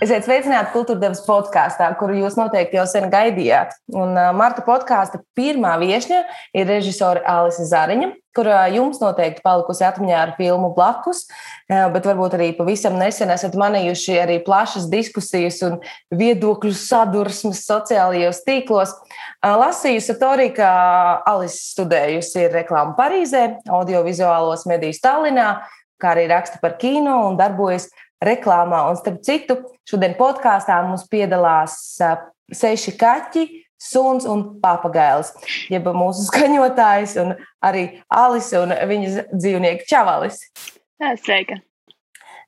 Esiet sveicināti Kultūrdevas podkāstā, kuru jūs noteikti jau sen gaidījāt. Un Marta podkāsta pirmā viesņa ir režisore Alise Zariņa, kurā jums noteikti palikusi atmiņā ar filmu Blakus, bet varbūt arī pavisam nesen esat manījuši arī plašas diskusijas un viedokļu sadursmes sociālajos tīklos. Lasījusi arī, ka Alise studējusi reklāmu Parīzē, audiovizuālos medijus Tallinā, kā arī raksta par kino un darbojas reklāmā. Un starp citu, šodien podkāstā mums piedalās seši kaķi, suns un papagailis, jeb mūsu skaņotājs, un arī Alise un viņas dzīvnieki Čavalis. Sveika!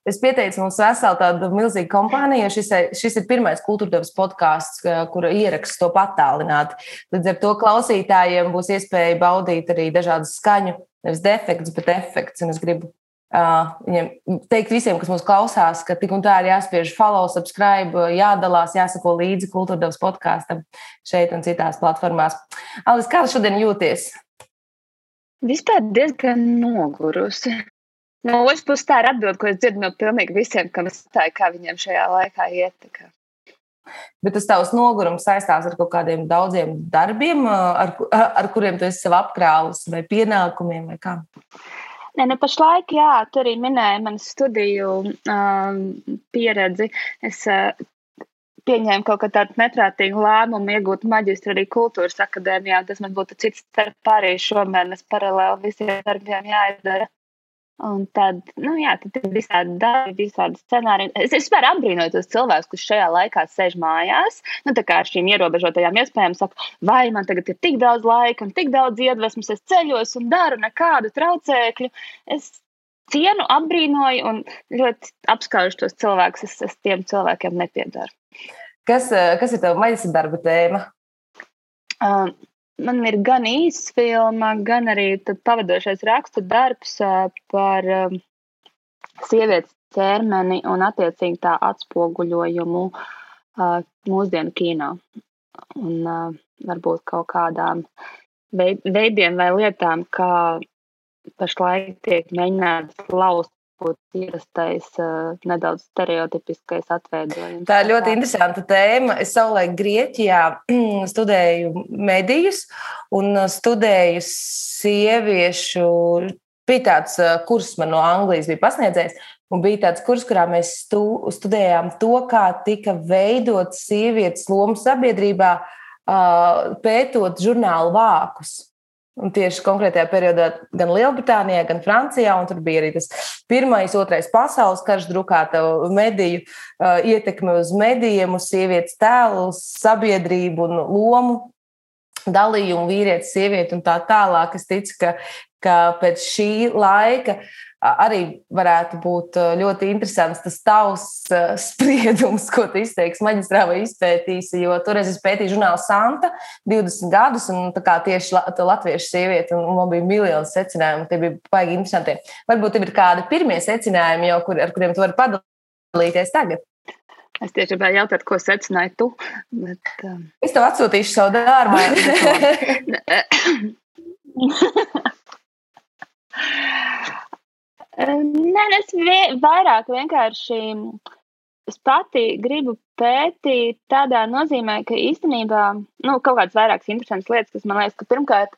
Es pieteicu mums veselu tādu milzīgu kompāniju. Šis, šis ir pirmais kultūrdevas podkāsts, kura ieraksts to patālināti. Līdz ar to klausītājiem būs iespēja baudīt arī dažādas skaņu, nevis defekts, bet efekts. Un es gribu Viņam teikt visiem, kas mūs klausās, ka tik un tā ir jāspiež follow, subscribe, jādalās, jāsako līdzi kultūrdevas podkāstam šeit un citās platformās. Alis, kā šodien jūties? Vispār diezgan nogurusi. No otras puses, tā ir atbilde, ko es dzirdu no pilnīgi visiem, kam es stāju, kā viņiem šajā laikā iet. Bet tas tavs nogurums saistās ar kaut kādiem daudziem darbiem, ar, ar kuriem tu esi sev apkrāvis, vai pienākumiem, vai kā? Nē, nu pašlaik, jā, tu arī minēji manu studiju um, pieredzi. Es uh, pieņēmu kaut kādu neprātīgu lēmumu, iegūt maģistru arī kultūras akadēmijā. Tas man būtu cits starp arī šomēnes paralēli visiem darbiem jāizdara. Un tad, nu, jā, tad ir visādi darbi, visādi scenāriji. Es, vispār apbrīnoju tos cilvēkus, kas šajā laikā sēž mājās, nu, tā kā ar šīm ierobežotajām iespējām saka, vai man tagad ir tik daudz laika un tik daudz iedvesmas, es ceļos un daru nekādu traucēkļu. Es cienu, apbrīnoju un ļoti apskaužu tos cilvēkus. Es, es tiem cilvēkiem nepiedaru. Kas, eh, kas ir tava maģistra darba tēma? Um, man ir gan īsa filma, gan arī pavadošais rakstu darbs par sievietes ķermeni un attiecīgi tā atspoguļojumu mūsdienu kino. Un varbūt kaut kādām veidiem vai lietām, kā pašlaik tiek mēģināts laust būt ierastais, nedaudz stereotipiskais atveidojums. Tā ir ļoti interesanta tēma. Es savulaik Grieķijā studēju medijus un studēju sieviešu. Bija tāds kurs, man no Anglijas bija pasniedzējis, un bija tāds kurs, kurā mēs stu, studējām to, kā tika veidot sievietes lomu sabiedrībā, pētot žurnālu vākus. Un tieši konkrētajā periodā gan Lielbritānijā, gan Francijā, un tur bija arī tas pirmais, otrais pasaules karš, drukāta mediju uh, ietekme uz medijiem, uz sievietes tēlu, uz sabiedrību un lomu dalījumu vīrietis, sieviete un tā tālāk. Es ticu, ka, ka pēc šī laika arī varētu būt ļoti interesants tas tavs spriedums, ko tu izteiksi maģistrā vai izpētīsi. Jo toreiz es pētīju žurnālu Santa 20 gadus, un tā kā tieši latviešu sieviete, un man bija miljoni secinājumu, tie bija baigi interesanti. Varbūt tev ir kādi pirmie secinājumi, jau, kur, ar kuriem tu vari padalīties tagad. Es tieši gribēju jautāt, ko secināji tu. Bet, um... Es tev atsūtīšu savu darbu. Nē, es vairāk vienkārši es pati gribu pētīt tādā nozīmē, ka īstenībā nu, kaut kādas vairākas interesantas lietas, kas man liekas, ka pirmkārt,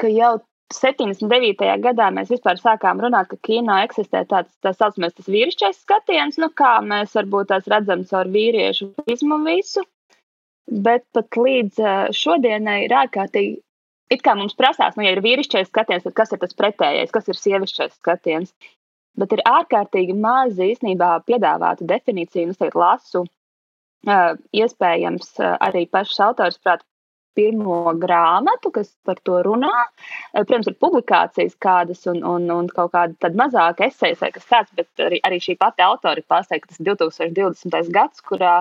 ka jau 79. gadā mēs vispār sākām runāt, ka kino eksistē tāds tā saucamais tas vīrišķais skatiens, nu kā mēs varbūt tās redzam caur vīriešu prizmu visu, bet pat līdz šodienai ir ārkārtīgi it kā mums prasās, nu, ja ir vīrišķais skatiens, tad kas ir tas pretējais, kas ir sievišķais skatiens. Bet ir ārkārtīgi maz īstenībā piedāvāta definīcija, un es tagad lasu, uh, iespējams, uh, arī pašs autors prāt pirmo grāmatu, kas par to runā. Protams, ir publikācijas kādas un, un, un kaut kāda tāda mazāka eseja vai kas tāds, bet arī, arī šī pati autori pasaka, ka tas ir 2020. gads, kurā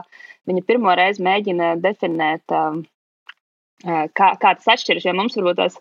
viņa pirmo reizi mēģina definēt um, kā, kā tas atšķiras. Jo mums varbūt tas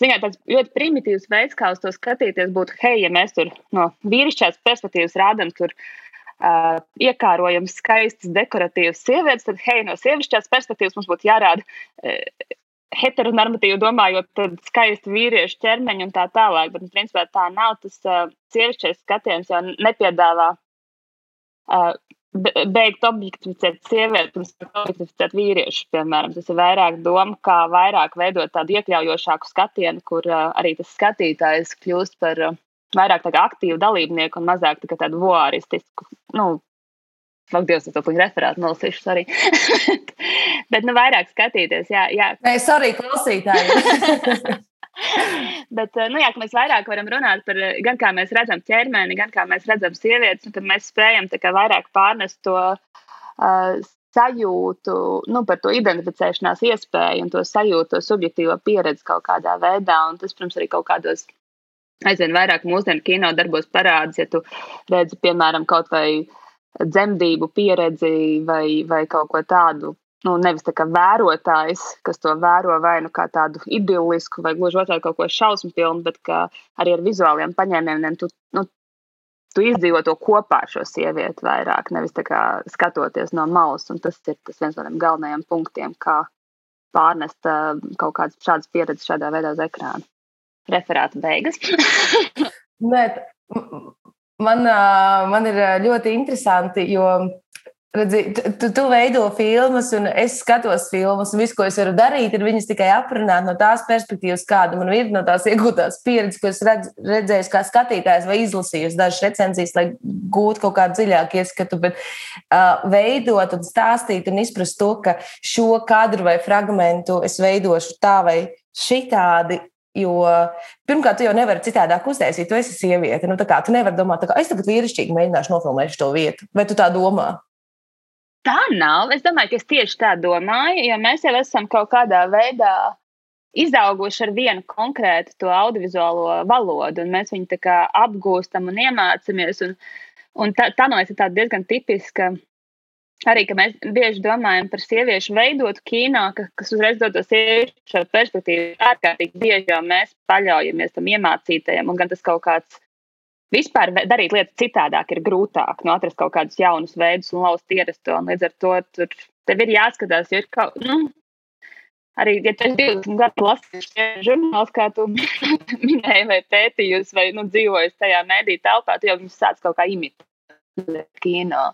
Ziniet, tāds ļoti primitīvs veids, kā uz to skatīties, būtu, hei, ja mēs tur no vīrišķās perspektīvas rādām, tur uh, iekārojam skaistas, dekoratīvas sievietes, tad, hei, no sievišķās perspektīvas mums būtu jārāda uh, heteronormatīvi domājot, tad skaisti vīriešu ķermeņi un tā tālāk. Bet, nu, principā, tā nav tas uh, sievišķais skatiens, jau nepiedāvā uh, beigt objektificēt sievieti un objektificēt vīriešu, piemēram. Tas ir vairāk doma, kā vairāk veidot tādu iekļaujošāku skatienu, kur uh, arī tas skatītājs kļūst par uh, vairāk aktīvu dalībnieku un mazāk tādu voāristisku. Nu, Ak, Dievs, es to plakātu referātu nolasīšu arī. Bet, nu, vairāk skatīties, jā. jā. Nē, arī klausītāji. Bet, nu, jā, mēs vairāk varam runāt par gan kā mēs redzam ķermeni, gan kā mēs redzam sievietes, un tad mēs spējam vairāk pārnest to uh, sajūtu, nu, par to identificēšanās iespēju un to sajūtu, to subjektīvo pieredzi kaut kādā veidā. Un tas, protams, arī kaut kādos aizvien vairāk mūsdienu kino darbos parādās, ja tu redzi, piemēram, kaut vai dzemdību pieredzi vai, vai kaut ko tādu nu, nevis kā vērotājs, kas to vēro vai nu kā tādu idillisku, vai gluži otrādi kaut ko šausmu filmu, bet arī ar vizuāliem paņēmieniem tu, nu, tu izdzīvo to kopā ar šo sievieti vairāk, nevis skatoties no malas. Un tas ir tas viens no tiem galvenajiem punktiem, kā pārnest uh, kaut kādas šādas pieredzes šādā veidā uz ekrāna. Referāta beigas. Nē, man, man ir ļoti interesanti, jo Redzi, tu, tu veido filmas, un es skatos filmas, un viss, ko es varu darīt, ir viņas tikai aprunāt no tās perspektīvas, kāda man ir no tās iegūtās pieredzes, ko es redz, redzēju, kā skatītājs vai izlasīju dažas recenzijas, lai gūtu kaut kādu dziļāku ieskatu. Bet uh, veidot un stāstīt un izprast to, ka šo kadru vai fragmentu es veidošu tā vai šitādi, Jo pirmkārt, tu jau nevari citādāk uztaisīt. Tu esi sieviete. Nu, kā, tu nevari domāt, ka es tagad vīrišķīgi mēģināšu nofilmēt šo vietu. Vai tu tā domā? Tā nav. Es domāju, ka es tieši tā domāju, jo mēs jau esam kaut kādā veidā izauguši ar vienu konkrētu to audiovizuālo valodu, un mēs viņu apgūstam un iemācāmies. Un, un tā, tā man liekas, ir diezgan tipiska. Arī mēs bieži domājam par sieviešu veidotu kino, ka, kas uzreiz dod to sieviešu perspektīvu. ārkārtīgi bieži jau mēs paļaujamies tam iemācītajam, un gan tas kaut kāds vispār darīt lietas citādāk ir grūtāk, nu, atrast kaut kādus jaunus veidus un lauzt ierasto. Līdz ar to tur tev ir jāskatās, jo ir kaut, nu, arī, ja tu esi 20 gadu lasījis žurnāls, kā tu minēji, vai pētījus, vai nu, dzīvojis tajā mēdī telpā, tu jau viņus sāc kaut kā imitēt kino.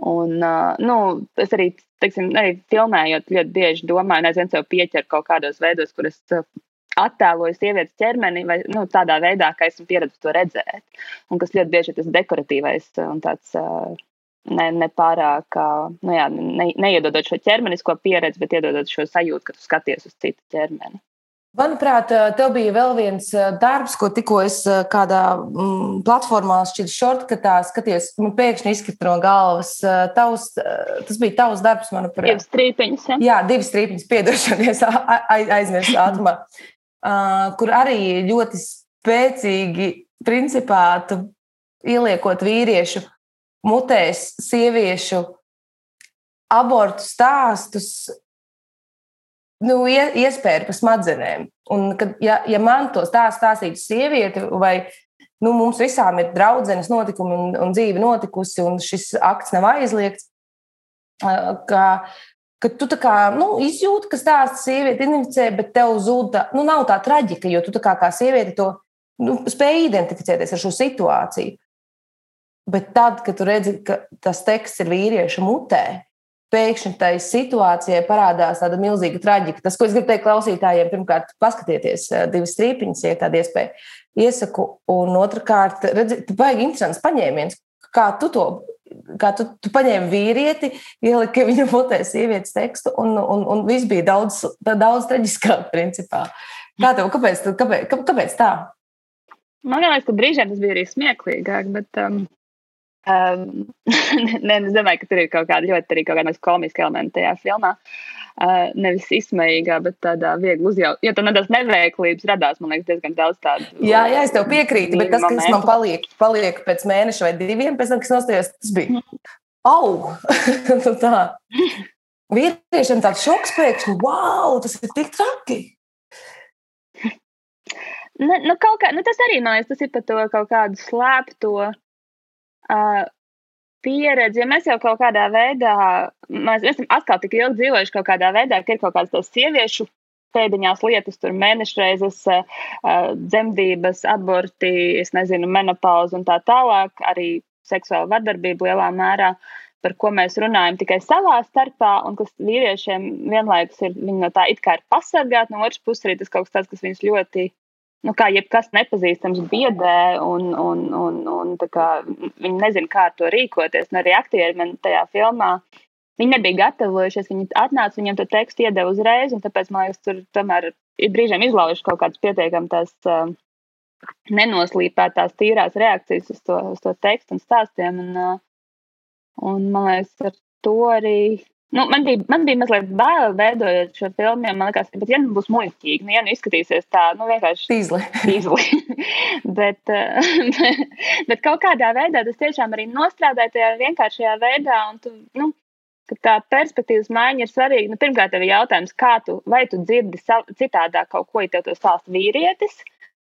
Un, uh, nu, es arī, teiksim, arī filmējot, ļoti bieži domāju, nezinu, sev pieķert kaut kādos veidos, kur es attēloju sievietes ķermeni vai nu, tādā veidā, kā esmu pieredzējis to redzēt. Un kas ļoti bieži ir tas dekoratīvais un tāds. Ne, ne pārāk, nu jā, ne, neiedodot šo ķermenisko pieredzi, bet iedodot šo sajūtu, ka tu skaties uz citu ķermeni. Manuprāt, tev bija vēl viens darbs, ko tikko es kādā mm, platformā, šķiet, šortkatā skatījos. Man pēkšņi izkrita no galvas. Tavs, tas bija tavs darbs, manuprāt. Divas strīpiņas. Ja? Jā, divas strīpiņas, piedošanies, aizmirsu ātrumā kur arī ļoti spēcīgi, principā, ieliekot vīriešu mutēs, sieviešu abortu stāstus, nu, iespēju par smadzenēm. Un, kad, ja, ja man to stāstu stāstītu sieviete, vai nu, mums visām ir draudzenes notikumi un, un dzīve notikusi, un šis akts nav aizliegts, ka ka tu kā, nu, izjūti, ka stāsts sieviete identificē, bet tev zūd, tā, nu, nav tā traģika, jo tu kā, kā sieviete to nu, spēj identificēties ar šo situāciju. Bet tad, kad tu redzi, ka tas teksts ir vīrieša mutē, pēkšņi tai situācijai parādās tāda milzīga traģika. Tas, ko es gribu teikt klausītājiem, pirmkārt, paskatieties eh, divas strīpiņas, ja tāda iespēja iesaku, un otrkārt, redzi, tu baigi interesants paņēmiens, kā tu to kā tu, tu paņēmi vīrieti, ieliki viņa mutē sievietes tekstu, un, un, un viss bija daudz, daudz traģiskāk, principā. Kā tev, kāpēc, kāpēc, kāpēc tā? Man liekas, ka brīžiem tas bija arī smieklīgāk, bet um, um, ne, es domāju, ka tur ir kaut kāda ļoti arī kaut kāda komiska elementa tajā filmā. Uh, nevis izsmējīgā, bet tādā viegli uzjautrā. Jo tam nedaudz neveiklības radās, man liekas, diezgan daudz tādu. Jā, jā, es tev piekrītu, bet tas, kas man paliek, paliek pēc mēneša vai diviem, pēc tam, kas nostājās, tas bija. Au! Nu tā. Vīriešiem tāds šoks pēkšņi, wow, tas ir tik traki. Ne, nu, kā, nu, tas arī man liekas, tas ir par to kaut kādu slēpto. Pieredzi, ja mēs jau kaut kādā veidā, mēs esam atkal tik ilgi dzīvojuši kaut kādā veidā, ka ir kaut kādas tās sieviešu pēdiņās lietas, tur mēnešreizes, dzemdības, aborti, es nezinu, menopauze un tā tālāk, arī seksuāla vardarbība lielā mērā, par ko mēs runājam tikai savā starpā, un kas vīriešiem vienlaikus ir no tā it kā ir pasargāti, no otras puses arī tas kaut kas tāds, kas viņus ļoti nu, kā jebkas nepazīstams biedē, un, un, un, un kā, viņi nezina, kā ar to rīkoties. Un arī aktieri man tajā filmā. Viņi nebija gatavojušies, viņi atnāca, viņiem to tekstu iedeva uzreiz, un tāpēc man liekas, tur tomēr ir brīžiem izlaužuši kaut kādas pietiekami tās uh, nenoslīpētās, tīrās reakcijas uz to, uz to tekstu un stāstiem. Un, uh, un man liekas, ar to arī Nu, man, bija, man bija mazliet bail veidojot šo filmu. Man liekas, ka, ja nu būs muļķīgi, nu, ja nu izskatīsies tā, nu, vienkārši tīzli. tīzli. bet, bet kaut kādā veidā tas tiešām arī nostrādāja tajā vienkāršajā veidā. Un tu, nu, tā perspektīvas maiņa ir svarīga. Nu, pirmkārt, tev ir jautājums, kā tu, vai tu dzirdi citādāk kaut ko, ja tev to stāsta vīrietis.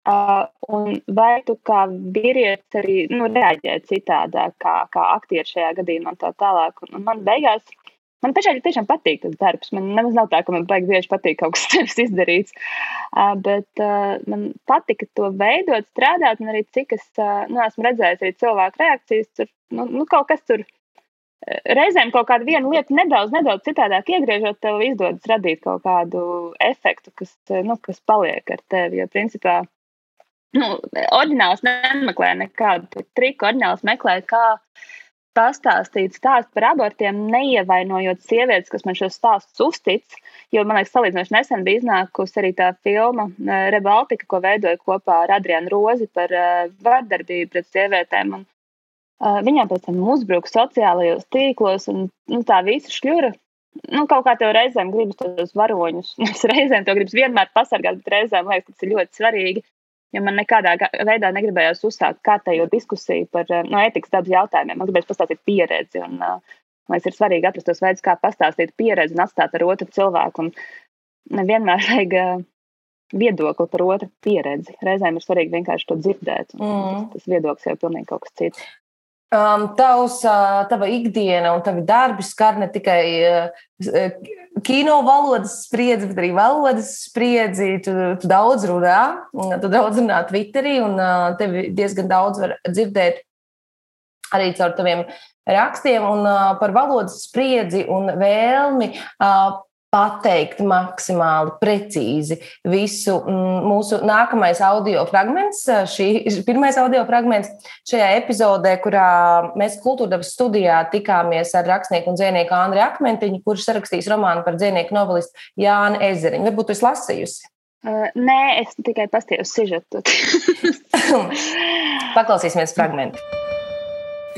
Uh, un vai tu kā vīrietis arī nu, reaģē citādāk, kā, kā aktieris šajā gadījumā, tā tālāk. Un, un man beigās Man pašai tiešām patīk tas darbs. Man nemaz nav tā, ka man baigi bieži patīk kaut kas tāds izdarīts. Uh, bet uh, man patika to veidot, strādāt, un arī cik es uh, nu, esmu redzējis arī cilvēku reakcijas. Tur nu, nu, kaut kas tur reizēm kaut kādu vienu lietu nedaudz, nedaudz citādāk iegriežot, tev izdodas radīt kaut kādu efektu, kas, nu, kas paliek ar tevi. Jo, principā, nu, oriģināls nemeklē nekādu triku, oriģināls meklē, kā pastāstīt stāstu par abortiem, neievainojot sievietes, kas man šos stāstus uztic. Jo man liekas, salīdzinoši nesen bija iznākusi arī tā filma eh, Rebaltika, ko veidoja kopā ar Adrianu Rozi par uh, vardarbību pret sievietēm. Un, uh, viņām pēc tam uzbruka sociālajos tīklos, un nu, tā visa šļura. Nu, kaut kā tev reizēm gribas tos varoņus. Es reizēm to gribas vienmēr pasargāt, bet reizēm liekas, ka tas ir ļoti svarīgi jo man nekādā veidā negribējās uzsākt kārtējo diskusiju par no, nu, ētikas dabas jautājumiem. Man gribējās pastāstīt pieredzi. Un, man liekas, ir svarīgi atrast tos veidus, kā pastāstīt pieredzi un atstāt ar otru cilvēku. Un nevienmēr vajag viedokli par otru pieredzi. Reizēm ir svarīgi vienkārši to dzirdēt. Mm. Tas, tas viedoklis jau ir pilnīgi kas cits. Um, tavs, tava ikdiena un tavi darbi skar ne tikai uh, kino valodas spriedzi, bet arī valodas spriedzi. Tu, tu daudz runā, tu daudz runā Twitterī, un uh, tevi diezgan daudz var dzirdēt arī caur taviem rakstiem un uh, par valodas spriedzi un vēlmi uh, pateikt maksimāli precīzi visu. Mm, mūsu nākamais audio fragments, šī pirmais audio fragments šajā epizodē, kurā mēs kultūrdevas studijā tikāmies ar rakstnieku un dzīsnieku Andriu Akmentiņu, kurš sarakstīs romānu par dzīsnieku novelistu Jānu Ezeriņu. Varbūt jūs lasījusi? Uh, nē, es tikai pastīju sižetu. Paklausīsimies fragmentu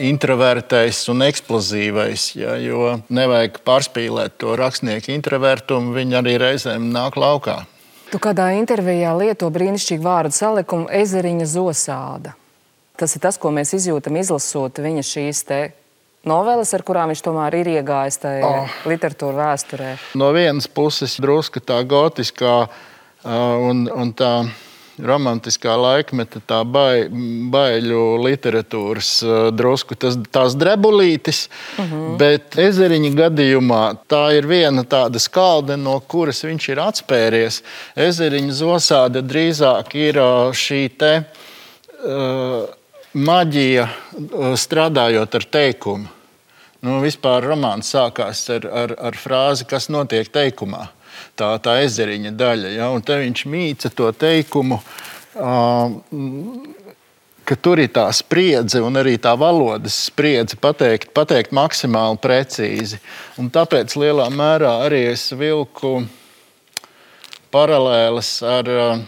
introvertais un eksplozīvais. Ja, jo nevajag pārspīlēt to rakstnieku introvertumu, viņi arī reizēm nāk laukā. Tu kādā intervijā lieto brīnišķīgu vārdu salikumu ezeriņa zosāda. Tas ir tas, ko mēs izjūtam izlasot viņa šīs noveles, ar kurām viņš tomēr ir iegājis tajā oh. literatūra vēsturē. No vienas puses, drusku tā gotiskā uh, un, un tā romantiskā laikmeta tā bai, baiļu literatūras drusku tas, tās drebulītes, uh mhm. -huh. bet ezeriņa gadījumā tā ir viena tāda skalde, no kuras viņš ir atspēries. Ezeriņa zosāde drīzāk ir šī te uh, maģija strādājot ar teikumu. Nu, vispār romāns sākās ar, ar, ar frāzi, kas notiek teikumā tā, tā ezeriņa daļa. Ja? Un te viņš mīca to teikumu. Uh, ka tur ir tā spriedze un arī tā valodas spriedze pateikt, pateikt maksimāli precīzi. Un tāpēc lielā mērā arī es vilku paralēles ar uh,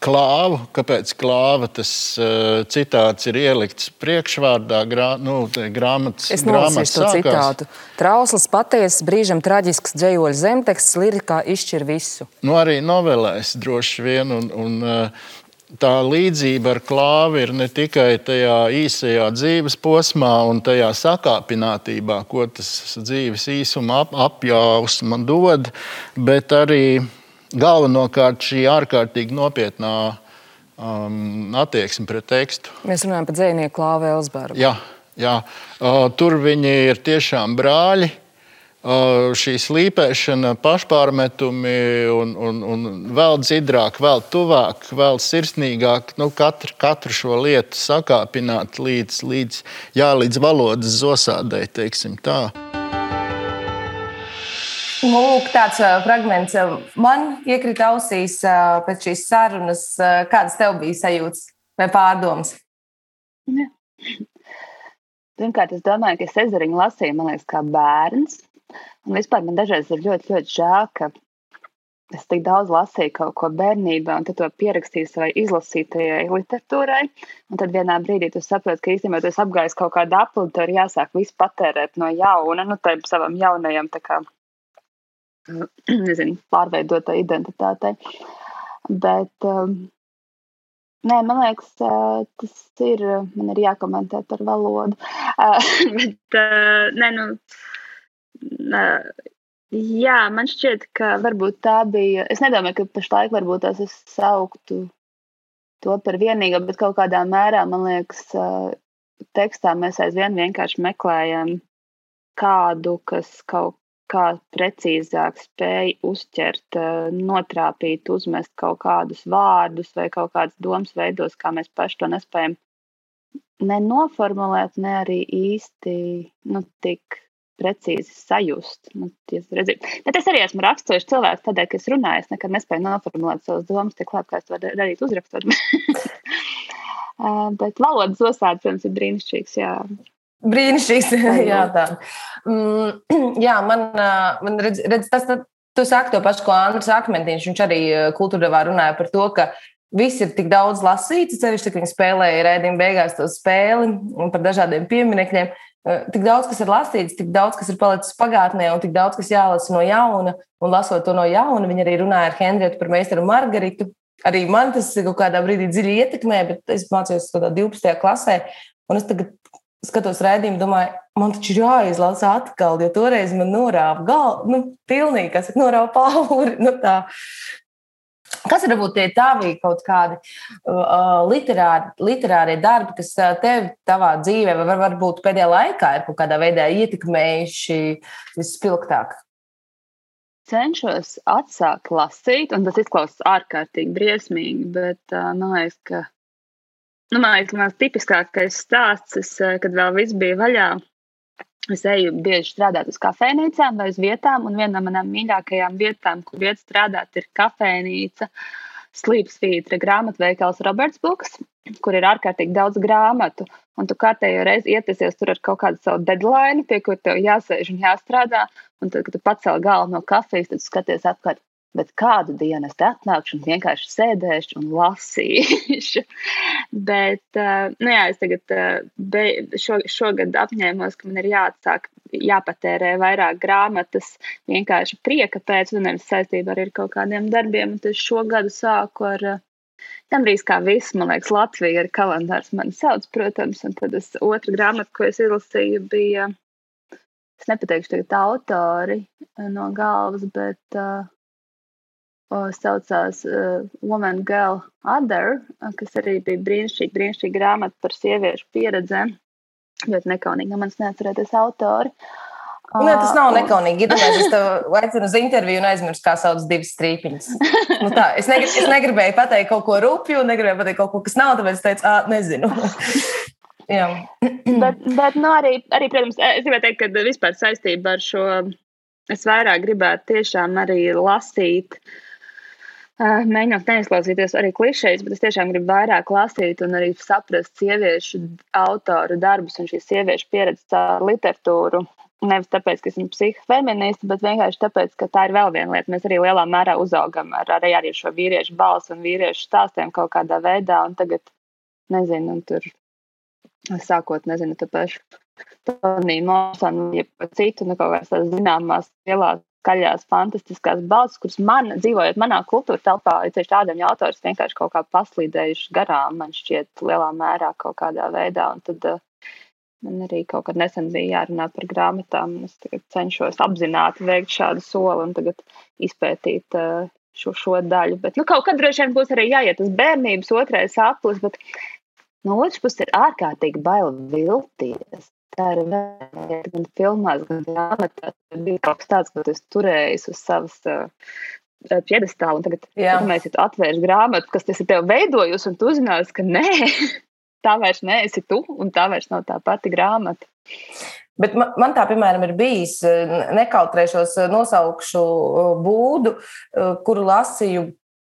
klāvu. Kāpēc klāva tas uh, citāts ir ielikts priekšvārdā, grā, nu, grāmatas, es grāmatas to sākās. citātu. Trausls, patiesas, brīžam traģisks dzējoļu zemteksts, lirikā izšķir visu. Nu, arī novelēs droši vien. Un, un, uh, tā līdzība ar klāvi ir ne tikai tajā īsajā dzīves posmā un tajā sakāpinātībā, ko tas dzīves īsuma ap, apjaus man dod, bet arī galvenokārt šī ārkārtīgi nopietnā um, attieksme pret tekstu. Mēs runājam par dzīsnieku Klāvu Elsbergu. Jā, jā. Uh, tur viņi ir tiešām brāļi. šī slīpēšana, pašpārmetumi un, un, un vēl dziļāk, vēl tuvāk, vēl sirsnīgāk, nu, katru, katru šo lietu sakāpināt līdz, līdz, jā, līdz valodas zosādai, teiksim tā. Nu, lūk, tāds fragments man iekrita ausīs pēc šīs sarunas. Kādas tev bija sajūtas vai pārdomas? Ja. Pirmkārt, es domāju, ka es ezeriņu lasīju, man liekas, kā bērns. Un vispār man dažreiz ir ļoti, ļoti žēl, ka es tik daudz lasīju kaut ko bērnībā, un tad to pierakstīju savai izlasītajai literatūrai. Un tad vienā brīdī tu saproti, ka īstenībā tas apgājis kaut kādu apli, ir jāsāk visu patērēt no jauna, nu, tam savam jaunajam, tā kā, nezinu, pārveidotai identitātei. Bet, um, Nē, man liekas, tas ir. Man ir jākomentē par valodu. Bet, nē, nu, Jā, man šķiet, ka varbūt tā bija. Es nedomāju, ka pašlaik varbūt tās es sauktu to par vienīgo, bet kaut kādā mērā, man liekas, tekstā mēs aizvien vienkārši meklējam kādu, kas kaut kā precīzāk spēj uzķert, notrāpīt, uzmest kaut kādus vārdus vai kaut kādas domas veidos, kā mēs paši to nespējam nenoformulēt, ne arī īsti nu, tik precīzi sajust. Nu, bet es arī esmu raksturošs cilvēks, tādēļ, ka es runāju, es nekad nespēju noformulēt savas domas tik labi, kā es to darītu uzrakstot. bet valodas osāde, protams, ir brīnišķīgs. Jā. Brīnišķīgs, jā, tā. Mm, jā, man, man redz, redz, tas, tas, tu saki to pašu, ko Andris Akmentiņš, viņš arī kultūrā runāja par to, ka Viss ir tik daudz lasīts, ceļš, ka viņi spēlēja rēdījuma beigās to spēli un par dažādiem pieminekļiem. Tik daudz, kas ir lasīts, tik daudz, kas ir palicis pagātnē, un tik daudz, kas jālasa no jauna. Un lasot to no jauna, viņi arī runāja ar Hendrietu par meistaru Margaritu. Arī man tas kaut kādā brīdī dziļi ietekmē, bet es mācījos to 12. klasē. Un es tagad skatos rādījumu, domāju, man taču ir jāizlasa atkal, jo toreiz man norāva galvu, nu, pilnīgi, kas ir norāva pauri. Nu, tā. Kas ir varbūt tie tavi kaut kādi uh, literāri, literārie darbi, kas tev tavā dzīvē, vai var, varbūt pēdējā laikā ir kaut kādā veidā ietekmējuši vispilgtāk? Cenšos atsākt lasīt, un tas izklausās ārkārtīgi briesmīgi, bet uh, man liekas, ka nu, man liekas, mans tipiskākais stāsts, kad vēl viss bija vaļā, Es eju bieži strādāt uz kafejnīcām vai uz vietām, un viena no manām mīļākajām vietām, kur iet strādāt, ir kafejnīca, slīpsvītra grāmatveikals Roberts Buks, kur ir ārkārtīgi daudz grāmatu. Un tu kārtējo reizi ietesies tur ar kaut kādu savu deadline, pie kur tev jāsēž un jāstrādā. Un tad, kad tu pacēli galvu no kafijas, tad skaties apkārt, Bet kādu dienu es atnākšu un vienkārši sēdēšu un lasīšu. bet, uh, nu jā, es tagad uh, be, šo, šogad apņēmos, ka man ir jāatsāk, jāpatērē vairāk grāmatas vienkārši prieka pēc, un nevis saistībā ar kaut kādiem darbiem. Un tad šo gadu sāku ar uh, gandrīz kā viss, man liekas, Latvija ir kalendārs mani sauc, protams, un tad es otru grāmatu, ko es izlasīju, bija, es nepateikšu tagad autori no galvas, bet uh, saucās uh, Woman, Girl, Other, kas arī bija brīnišķīga, brīnišķīga grāmata par sieviešu pieredzēm. Ļoti nekaunīgi, no manis neatcerēties autori. Nē, tas nav nekaunīgi. Iedomājieties, es tev aicinu uz interviju un aizmirsu, kā sauc divas strīpiņas. Nu tā, es, negr es negribēju pateikt kaut ko rupju, negribēju pateikt kaut ko, kas nav, tāpēc es teicu, ah, nezinu. bet, bet nu, arī, arī, protams, es gribēju teikt, ka vispār saistībā ar šo es vairāk gribētu tiešām arī lasīt uh, mēģināt neizklausīties arī klišejas, bet es tiešām gribu vairāk lasīt un arī saprast sieviešu autoru darbus un šīs sieviešu pieredzi caur literatūru. Nevis tāpēc, ka esmu psihofeministe, bet vienkārši tāpēc, ka tā ir vēl viena lieta. Mēs arī lielā mērā uzaugam ar, arī ar šo vīriešu balsu un vīriešu stāstiem kaut kādā veidā. Un tagad, nezinu, tur sākot, nezinu, tāpēc Tonija Mosana, ja citu, nu, kaut kādas zināmās lielās skaļās, fantastiskās balss, kuras man, dzīvojot manā kultūra telpā, ir tieši tādiem autors vienkārši kaut kā paslīdējuši garām, man šķiet, lielā mērā kaut kādā veidā. Un tad uh, man arī kaut kad nesen bija jārunā par grāmatām. Es cenšos apzināti veikt šādu soli un tagad izpētīt uh, šo, šo daļu. Bet nu, kaut kad droši vien būs arī jāiet uz bērnības otrais aplis, bet no otras puses ir ārkārtīgi bail vilties. Tā ir gan filmās, gan grāmatās. Bija kaut kas tāds, ko es turēju uz savas uh, piedestāla. Tagad, iedomājieties, ja tu atvērsi grāmatu, kas tas ir tev veidojusi, un tu uzzināsi, ka nē, tā vairs neesi tu, un tā vairs nav tā pati grāmata. Bet man, man tā, piemēram, ir bijis, nekautrēšos, nosaukšu būdu, kuru lasīju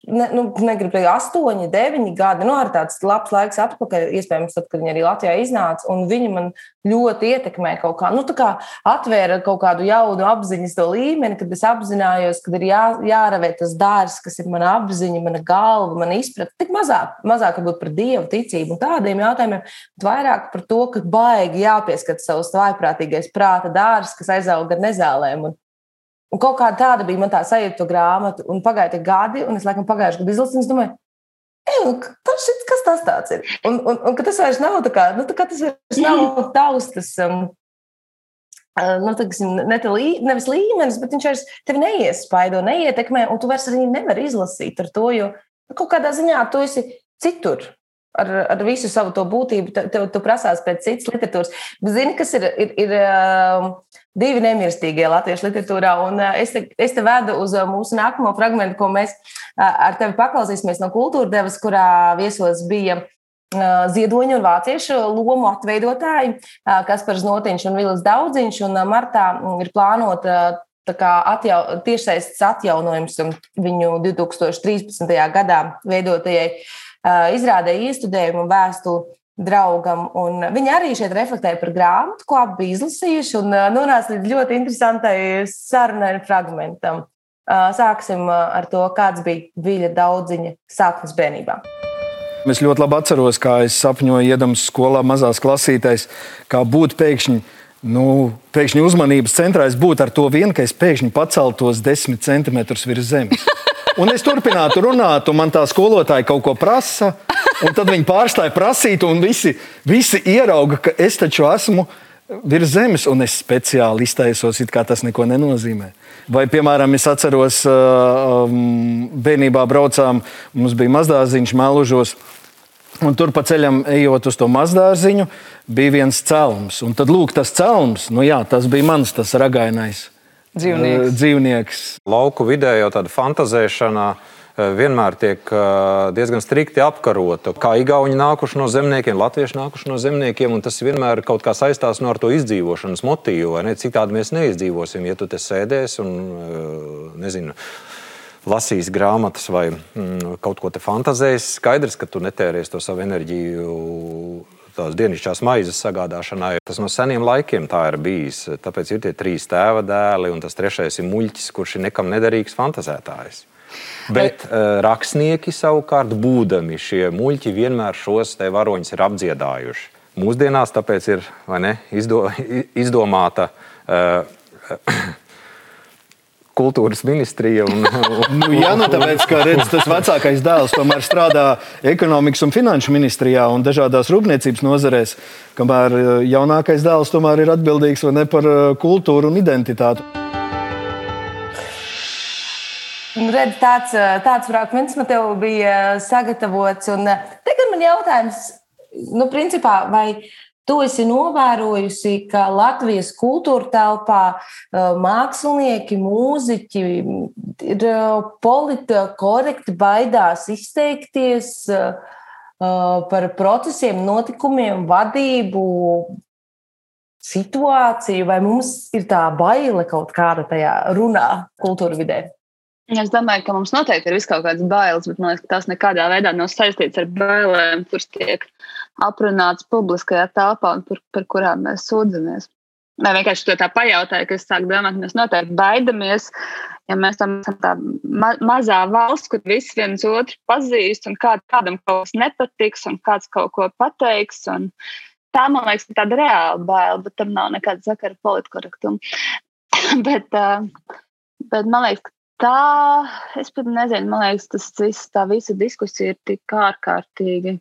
ne, nu, negribu teikt, astoņi, deviņi gadi. Nu, arī tāds labs laiks atpakaļ, iespējams, tad, kad viņi arī Latvijā iznāca. Viņi man ļoti ietekmē kaut kā, nu, kā atvēra kaut kādu jaunu apziņas līmeni, kad es apzinājos, ka ir jā, jāravē tas dārsts, kas ir mana apziņa, mana galva, mana izpratne. Tik mazāk, mazāk varbūt par dievu ticību un tādiem jautājumiem, bet vairāk par to, ka baigi jāpieskat savs vaiprātīgais prāta dārsts, kas aizaug ar nezālēm. Un, Un kaut kā tāda bija man tā sajūta, to grāmatu, un pagāja tie gadi, un es laikam pagājušajā gadā izlasīju, un es domāju, tas, kas tas tāds ir? Un, un, un ka tas vairs nav tā kā, nu, tā kā tas vairs nav taustas. Um, nu, tiksim, ne lī, nevis līmenis, bet viņš vairs tevi neiespaido, neietekmē, un tu vairs arī nevari izlasīt ar to, jo nu, kaut kādā ziņā tu esi citur ar, ar visu savu to būtību, tev, tev prasās pēc citas literatūras. Bet zini, kas ir, ir, ir um, divi nemirstīgie latviešu literatūrā, un uh, es te, es te vedu uz uh, mūsu nākamo fragment, ko mēs uh, ar tevi paklausīsimies no kultūra devas, kurā viesos bija ziedoņu un vāciešu lomu atveidotāji, kas par Znotiņš un Vilis Daudziņš, un martā mm, ir plānota atjau, tiešsaistes atjaunojums viņu 2013. gadā veidotajai izrādē iestudējumu un vēstuli draugam. Un viņi arī šeit reflektēja par grāmatu, ko abi bija izlasījuši, un nonāca līdz ļoti interesantai sarunai fragmentam. Sāksim ar to, kāds bija Viļa daudziņa sākums bērnībā. Es ļoti labi atceros, kā es sapņoju, iedams skolā mazās klasītēs, kā būt pēkšņi. Nu, pēkšņi uzmanības centrā es būtu ar to vien, ka es pēkšņi paceltos desmit centimetrus virs zemes. Un es turpinātu runāt, un man tā skolotāja kaut ko prasa. Tad viņi pārstāja prasīt, un visi, visi ierauga, ka es taču esmu virs zemes, un es speciāli iztaisos, it kā tas neko nenozīmē. Vai, piemēram, es atceros, um, bērnībā braucām, mums bija mazdārziņš Mēlužos. Un tur pa ceļam, ejot uz to mazdārziņu, bija viens celms. Un tad, lūk, tas celms, nu jā, tas bija mans, tas ragainais dzīvnieks. dzīvnieks. Lauku vidē jau tāda fantazēšana vienmēr tiek diezgan strikti apkarota. Kā Igauni nākuši no zemniekiem, Latvieši nākuši no zemniekiem, un tas vienmēr kaut kā saistās no ar to izdzīvošanas motīvu. Citādi mēs neizdzīvosim, ja tu te sēdēsi un nezinu. Lasīs grāmatas vai mm, kaut ko te fantazēs. Skaidrs, ka tu netērēsi to savu enerģiju tās dienasčās maizes sagādāšanai. Tas no seniem laikiem tā ir bijis. Tāpēc ir tie trīs tēva dēli, un tas trešais ir muļķis, kurš ir nekam nederīgs fantazētājs. Bet uh, rakstnieki savukārt, būdami šie muļķi, vienmēr šos te varoņus ir apdziedājuši. Mūsdienās tāpēc ir ne, izdo, izdomāta uh, kultūras ministrija. Un, un, nu, jā, nu, tāpēc, ka redz, tas vecākais dēls tomēr strādā ekonomikas un finanšu ministrijā un dažādās rūpniecības nozarēs, kamēr eh, jaunākais dēls tomēr ir atbildīgs ne par eh, kultūru un identitāti. Nu, redz, tāds, eh, tāds fragments man te bija sagatavots. Un tagad man jautājums, nu, principā, vai Tu esi novērojusi, ka Latvijas kultūra telpā mākslinieki, mūziķi ir politiski korekti, baidās izteikties par procesiem, notikumiem, vadību, situāciju, vai mums ir tā baile kaut kāda tajā runā kultūra vidē? Es domāju, ka mums noteikti ir kaut kādas bailes, bet man liekas, ka tās nekādā veidā nav saistītas ar bailēm, kuras tiek aprunāts publiskajā telpā un par, par kurām mēs sūdzamies. Vai vienkārši to tā pajautāju, ka es sāku domāt, ka mēs noteikti baidamies, ja mēs tam esam tā ma mazā valsts, kur visi viens otru pazīst un kād, kādam kaut kas nepatiks un kāds kaut ko pateiks. Tā, man liekas, ir tāda reāla baila, bet tam nav nekāda sakara ar politkorektumu. bet, uh, bet man liekas, tā, es pat nezinu, man liekas, tas viss, tā visa diskusija ir tik ārkārtīgi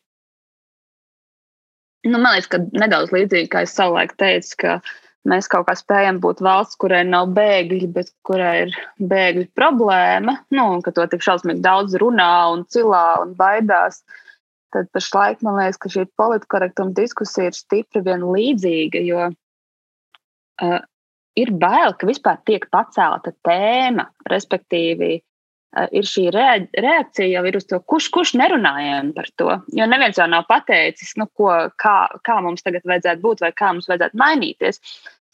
Nu, man liekas, ka nedaudz līdzīgi kā es savulaik teicu, ka mēs kaut kā spējam būt valsts, kurai nav bēgļi, bet kurai ir bēgļu problēma, nu, ka to tik šausmīgi daudz runā un cilā un baidās. Tad pašlaik man liekas, ka šī politkorektuma diskusija ir stipri vien līdzīga, jo uh, ir bail, ka vispār tiek pacelta tēma, respektīvi. Uh, ir šī reakcija jau ir uz to, kurš, kurš nerunājām par to. Jo neviens jau nav pateicis, nu, ko, kā, kā mums tagad vajadzētu būt vai kā mums vajadzētu mainīties.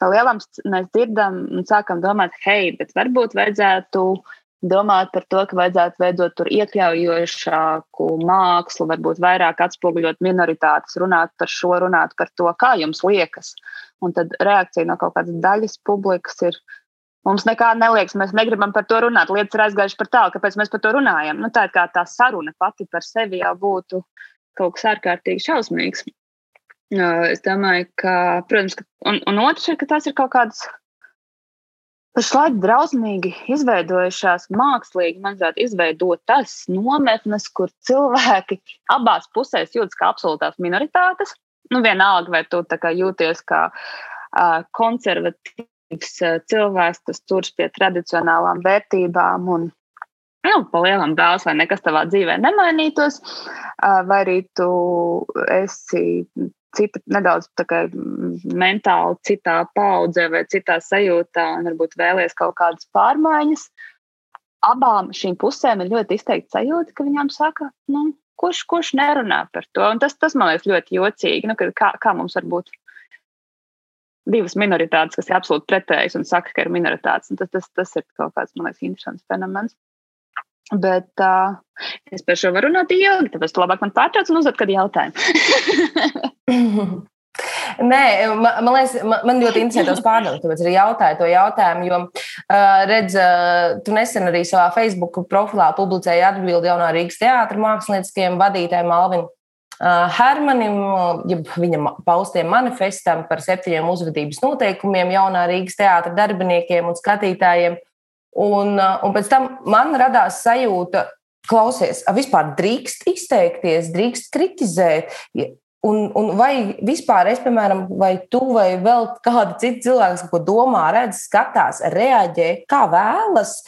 Pa lielam mēs dzirdam un sākam domāt, hei, bet varbūt vajadzētu uh, domāt par to, ka vajadzētu veidot tur iekļaujošāku mākslu, varbūt vairāk atspoguļot minoritātes, runāt par šo, runāt par to, kā jums liekas. Un tad reakcija no kaut kādas daļas publikas ir. Mums nekā neliekas, mēs negribam par to runāt. Lietas ir aizgājušas par tālu, kāpēc mēs par to runājam. Nu, tā ir kā tā saruna pati par sevi jau būtu kaut kas ārkārtīgi šausmīgs. Es domāju, ka, protams, ka, un, un otrs ir, ka tās ir kaut kādas pašlaik drausmīgi izveidojušās, mākslīgi, manuprāt, izveidotas nometnes, kur cilvēki abās pusēs jūtas kā absolūtās minoritātes. Nu, vienalga, vai tu jūties kā uh, konservatīvs uh, cilvēks, kas turas pie tradicionālām vērtībām un nu, palielam dēls, vai nekas tavā dzīvē nemainītos, uh, vai arī tu esi cita, nedaudz kā, mentāli citā paudzē vai citā sajūtā, un varbūt vēlēs kaut kādas pārmaiņas. Abām šīm pusēm ir ļoti izteikti sajūta, ka viņām saka, nu, kurš, kurš nerunā par to. Un tas, tas man liekas ļoti jocīgi, nu, kā, kā mums var būt divas minoritātes, kas ir absolūti pretējas un saka, ka ir minoritātes. Tas, tas, tas ir kaut kāds, man liekas, interesants fenomens. Bet uh, es par šo varu runāt ilgi, tāpēc tu labāk man pārtrauc un uzdod kādu jautājumu. Nē, man, man liekas, man, man ļoti interesē tos pārdomas, tāpēc arī jautāju to jautājumu. Jo, redz, tu nesen arī savā Facebook profilā publicēji atbildi jaunā Rīgas teātra mākslinieckajiem vadītājiem Alvin uh, Hermanim, ja viņa paustiem manifestam par septiņiem uzvedības noteikumiem jaunā Rīgas teātra darbiniekiem un skatītājiem. Un, un pēc tam man radās sajūta, klausies, vispār drīkst izteikties, drīkst kritizēt. Un, un vai vispār es, piemēram, vai tu vai vēl kādi citi cilvēki, kas ko domā, redz, skatās, reaģē, kā vēlas,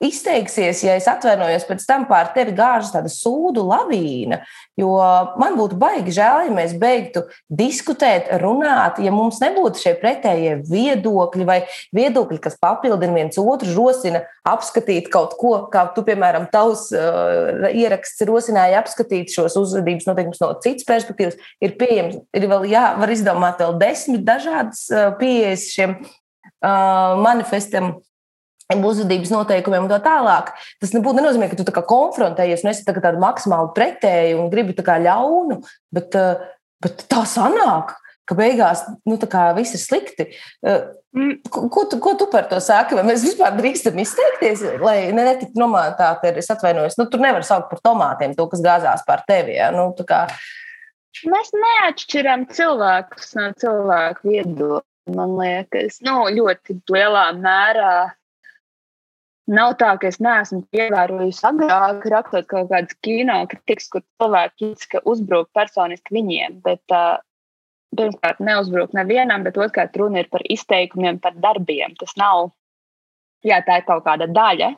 izteiksies, ja es atvainojos pēc tam pār tevi gāžas tāda sūdu lavīna. Jo man būtu baigi žēl, ja mēs beigtu diskutēt, runāt, ja mums nebūtu šie pretējie viedokļi vai viedokļi, kas papildina viens otru, rosina apskatīt kaut ko, kā tu, piemēram, tavs uh, ieraksts rosināja apskatīt šos uzvedības noteikumus no citas perspektīvas. Ir pieejams, ir vēl, jā, var izdomāt vēl desmit dažādas uh, pieejas šiem uh, manifestam uzvedības noteikumiem un tā tālāk. Tas nebūtu nenozīmē, ka tu tā konfrontējies un esi tā tāda maksimāli pretēji un gribi tā kā ļaunu, bet, eh, bet tā sanāk. Ka beigās nu, viss ir slikti. Eh, ko, ko, tu, ko tu par to saki? Vai mēs vispār drīkstam izteikties, lai ne, netiktu nomātāti? Es atvainojos, nu, tur nevar saukt par tomātiem to, kas gāzās pār tevi. Ja? Nu, kā... Mēs neatšķiram cilvēkus no cilvēku viedokļa. Man liekas, nu, ļoti lielā mērā Nav tā, ka es neesmu ievērojusi agrāk, rakstot kaut kādas kino kritikas, kur cilvēki ka uzbruk personiski viņiem. Bet, uh, pirmkārt, neuzbruk nevienam, bet otrkārt, runa ir par izteikumiem, par darbiem. Tas nav, jā, tā ir kaut kāda daļa,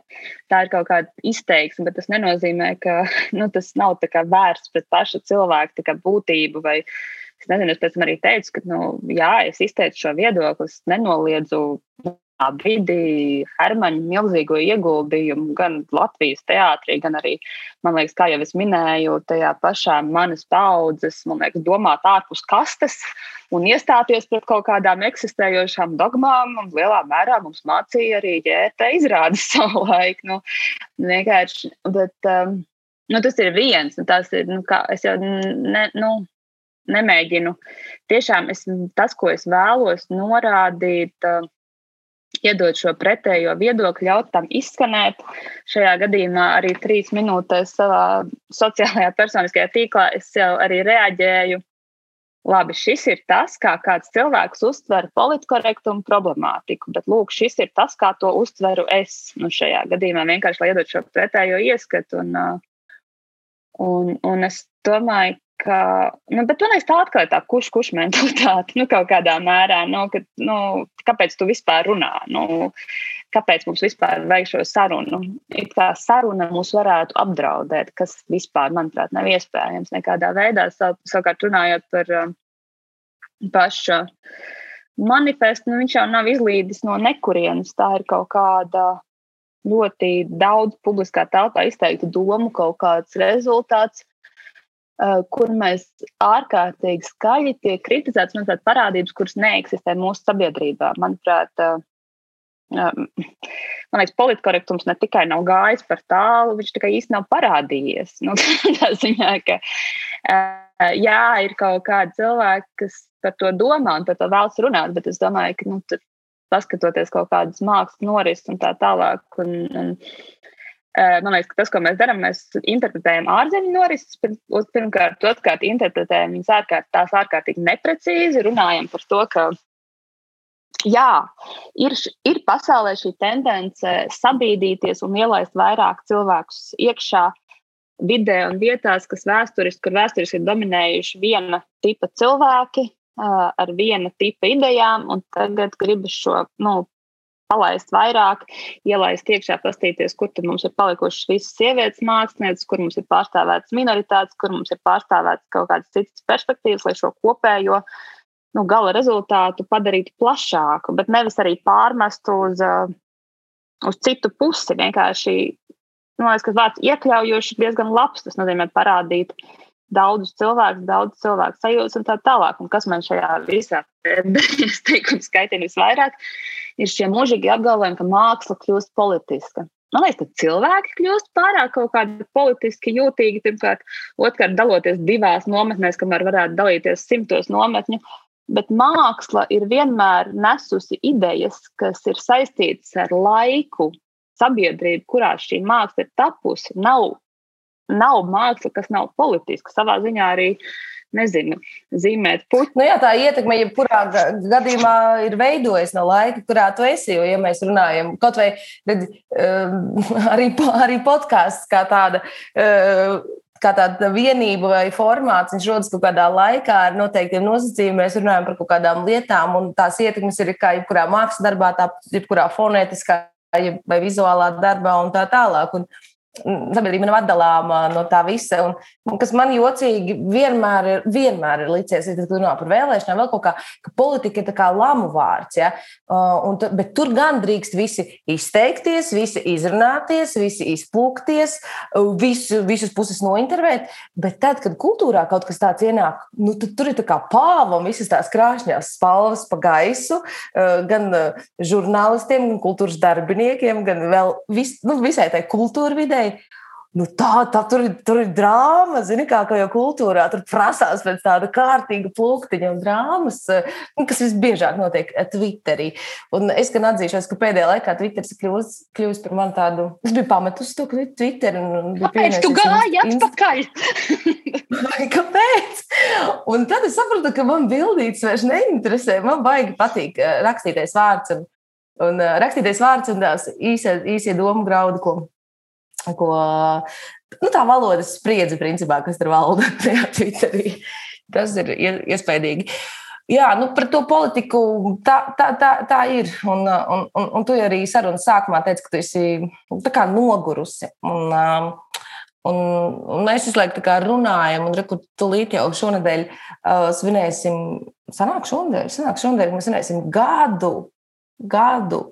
tā ir kaut kāda izteiksme, bet tas nenozīmē, ka nu, tas nav vērsts pret pašu cilvēku būtību. Vai, es nezinu, es pēc tam arī teicu, ka, nu, jā, es izteicu šo viedokli, es nenoliedzu brīdī Hermaņa milzīgo ieguldījumu gan Latvijas teātrī, gan arī, man liekas, kā jau es minēju, tajā pašā manas paudzes, man liekas, domāt ārpus kastes un iestāties pret kaut kādām eksistējošām dogmām. Un lielā mērā mums mācīja arī ģēta izrādes savu laiku. Nu, vienkārši, bet, um, nu, tas ir viens, un tas ir, nu, kā es jau ne, nu, nemēģinu. Tiešām es, tas, ko es vēlos norādīt, uh, iedot šo pretējo viedokli, ļaut tam izskanēt. Šajā gadījumā arī trīs minūtēs savā sociālajā personiskajā tīklā es jau arī reaģēju. Labi, šis ir tas, kā kāds cilvēks uztver politkorektumu problemātiku, bet lūk, šis ir tas, kā to uztveru es. Nu, šajā gadījumā vienkārši lai iedot šo pretējo ieskatu. Un, un, un es domāju, ka, nu, bet man liekas, tā atkal ir tā kurš kurš mentalitāte, nu, kaut kādā mērā, nu, ka, nu, kāpēc tu vispār runā, nu, kāpēc mums vispār vajag šo sarunu. It kā saruna mūs varētu apdraudēt, kas vispār, manuprāt, nav iespējams nekādā veidā. Savukārt runājot par uh, pašu manifests, nu, viņš jau nav izlīdis no nekurienes. Tā ir kaut kāda ļoti daudz publiskā telpā izteikta domu, kaut kāds rezultāts, kur mēs ārkārtīgi skaļi tiek kritizēts, manuprāt, parādības, kuras neeksistē mūsu sabiedrībā. Manuprāt, uh, Man liekas, politkorektums ne tikai nav gājis par tālu, viņš tikai īsti nav parādījies. Nu, tā ziņā, ka jā, ir kaut kādi cilvēki, kas par to domā un par to vēlas runāt, bet es domāju, ka nu, paskatoties kaut kādas mākslas norises un tā tālāk. Un, un, Man liekas, ka tas, ko mēs darām, mēs interpretējam ārzemju norises. Pirmkārt, otrkārt, interpretējam viņas ārkārt, tās ārkārtīgi neprecīzi, runājam par to, ka jā, ir, ir pasaulē šī tendence sabīdīties un ielaist vairāk cilvēkus iekšā vidē un vietās, kas vēsturiski, kur vēsturiski ir dominējuši viena tipa cilvēki ar viena tipa idejām, un tagad gribas šo nu, palaist vairāk, ielaist iekšā, pastīties, kur mums ir palikušas visas sievietes mākslinieces, kur mums ir pārstāvētas minoritātes, kur mums ir pārstāvētas kaut kādas citas perspektīvas, lai šo kopējo nu, gala rezultātu padarītu plašāku, bet nevis arī pārmestu uz, uz citu pusi. Vienkārši, nu, es domāju, ka vārds iekļaujošs ir diezgan labs. Tas nozīmē parādīt daudzus cilvēkus, daudz cilvēku sajūtas un tā tālāk. Un kas man šajā visā teikuma skaitā visvairāk ir šie mūžīgi apgalvojumi, ka māksla kļūst politiska. Man liekas, ka cilvēki kļūst pārāk kaut kādi politiski jūtīgi. Pirmkārt, otrkārt, daloties divās nometnēs, kamēr varētu dalīties simtos nometņu bet māksla ir vienmēr nesusi idejas, kas ir saistītas ar laiku, sabiedrību, kurā šī māksla ir tapusi. Nav, nav māksla, kas nav politiska. Savā ziņā arī nezinu, zīmēt puķi. Nu jā, tā ietekme, jebkurā gadījumā, ir veidojusies no laika, kurā tu esi. Jo, ja mēs runājam, kaut vai redz, arī, arī podkāsts kā tāda kā tāda vienība vai formāts, viņš rodas kaut kādā laikā ar noteiktiem nosacījumiem. Mēs runājam par kaut kādām lietām, un tās ietekmes ir kā jebkurā mākslas darbā, tā jebkurā fonētiskā vai vizuālā darbā un tā tālāk. Un, sabiedrība nav atdalāma no tā visa. Un, un kas man jocīgi vienmēr ir, vienmēr ir licies, kad runā par vēlēšanām, vēl kaut kā, ka politika ir kā lamu vārds. Ja? Un, bet tur gan drīkst visi izteikties, visi izrunāties, visi izplūkties, visu, visus puses nointervēt. Bet tad, kad kultūrā kaut kas tāds ienāk, nu, tad tur ir tā kā pāvam visas tās krāšņās spalvas pa gaisu, gan žurnālistiem, gan kultūras darbiniekiem, gan vēl vis, nu, visai tai kultūra vidē dzirdēji. Nu tā, tā tur, ir, tur ir drāma, zini, kā, kā jau kultūrā. Tur prasās pēc tāda kārtīga plūktiņa un drāmas, nu, kas visbiežāk notiek Twitterī. Un es gan atzīšos, ka pēdējā laikā Twitteris kļūst, kļūst par mani tādu. Es biju pametusi to Twitter. Kāpēc tu gāji atpakaļ? Kāpēc? Un tad es sapratu, ka man bildītas vairs neinteresē. Man baigi patīk eh, rakstītais vārds un, un eh, rakstītais vārds un tās īsie, īsie domu graudi, ko ko nu, tā valodas spriedze, principā, kas tur valda tajā Twitterī. Tas ir iespaidīgi. Jā, nu, par to politiku tā, tā, tā, tā ir. Un, un, un, un tu arī sarunas sākumā teici, ka tu esi nu, nogurusi. Un, um, un, un mēs visu laiku runājam, un rekur, tūlīt jau šonadēļ uh, svinēsim, sanāk šonadēļ, sanāk šonadēļ, mēs svinēsim gadu, gadu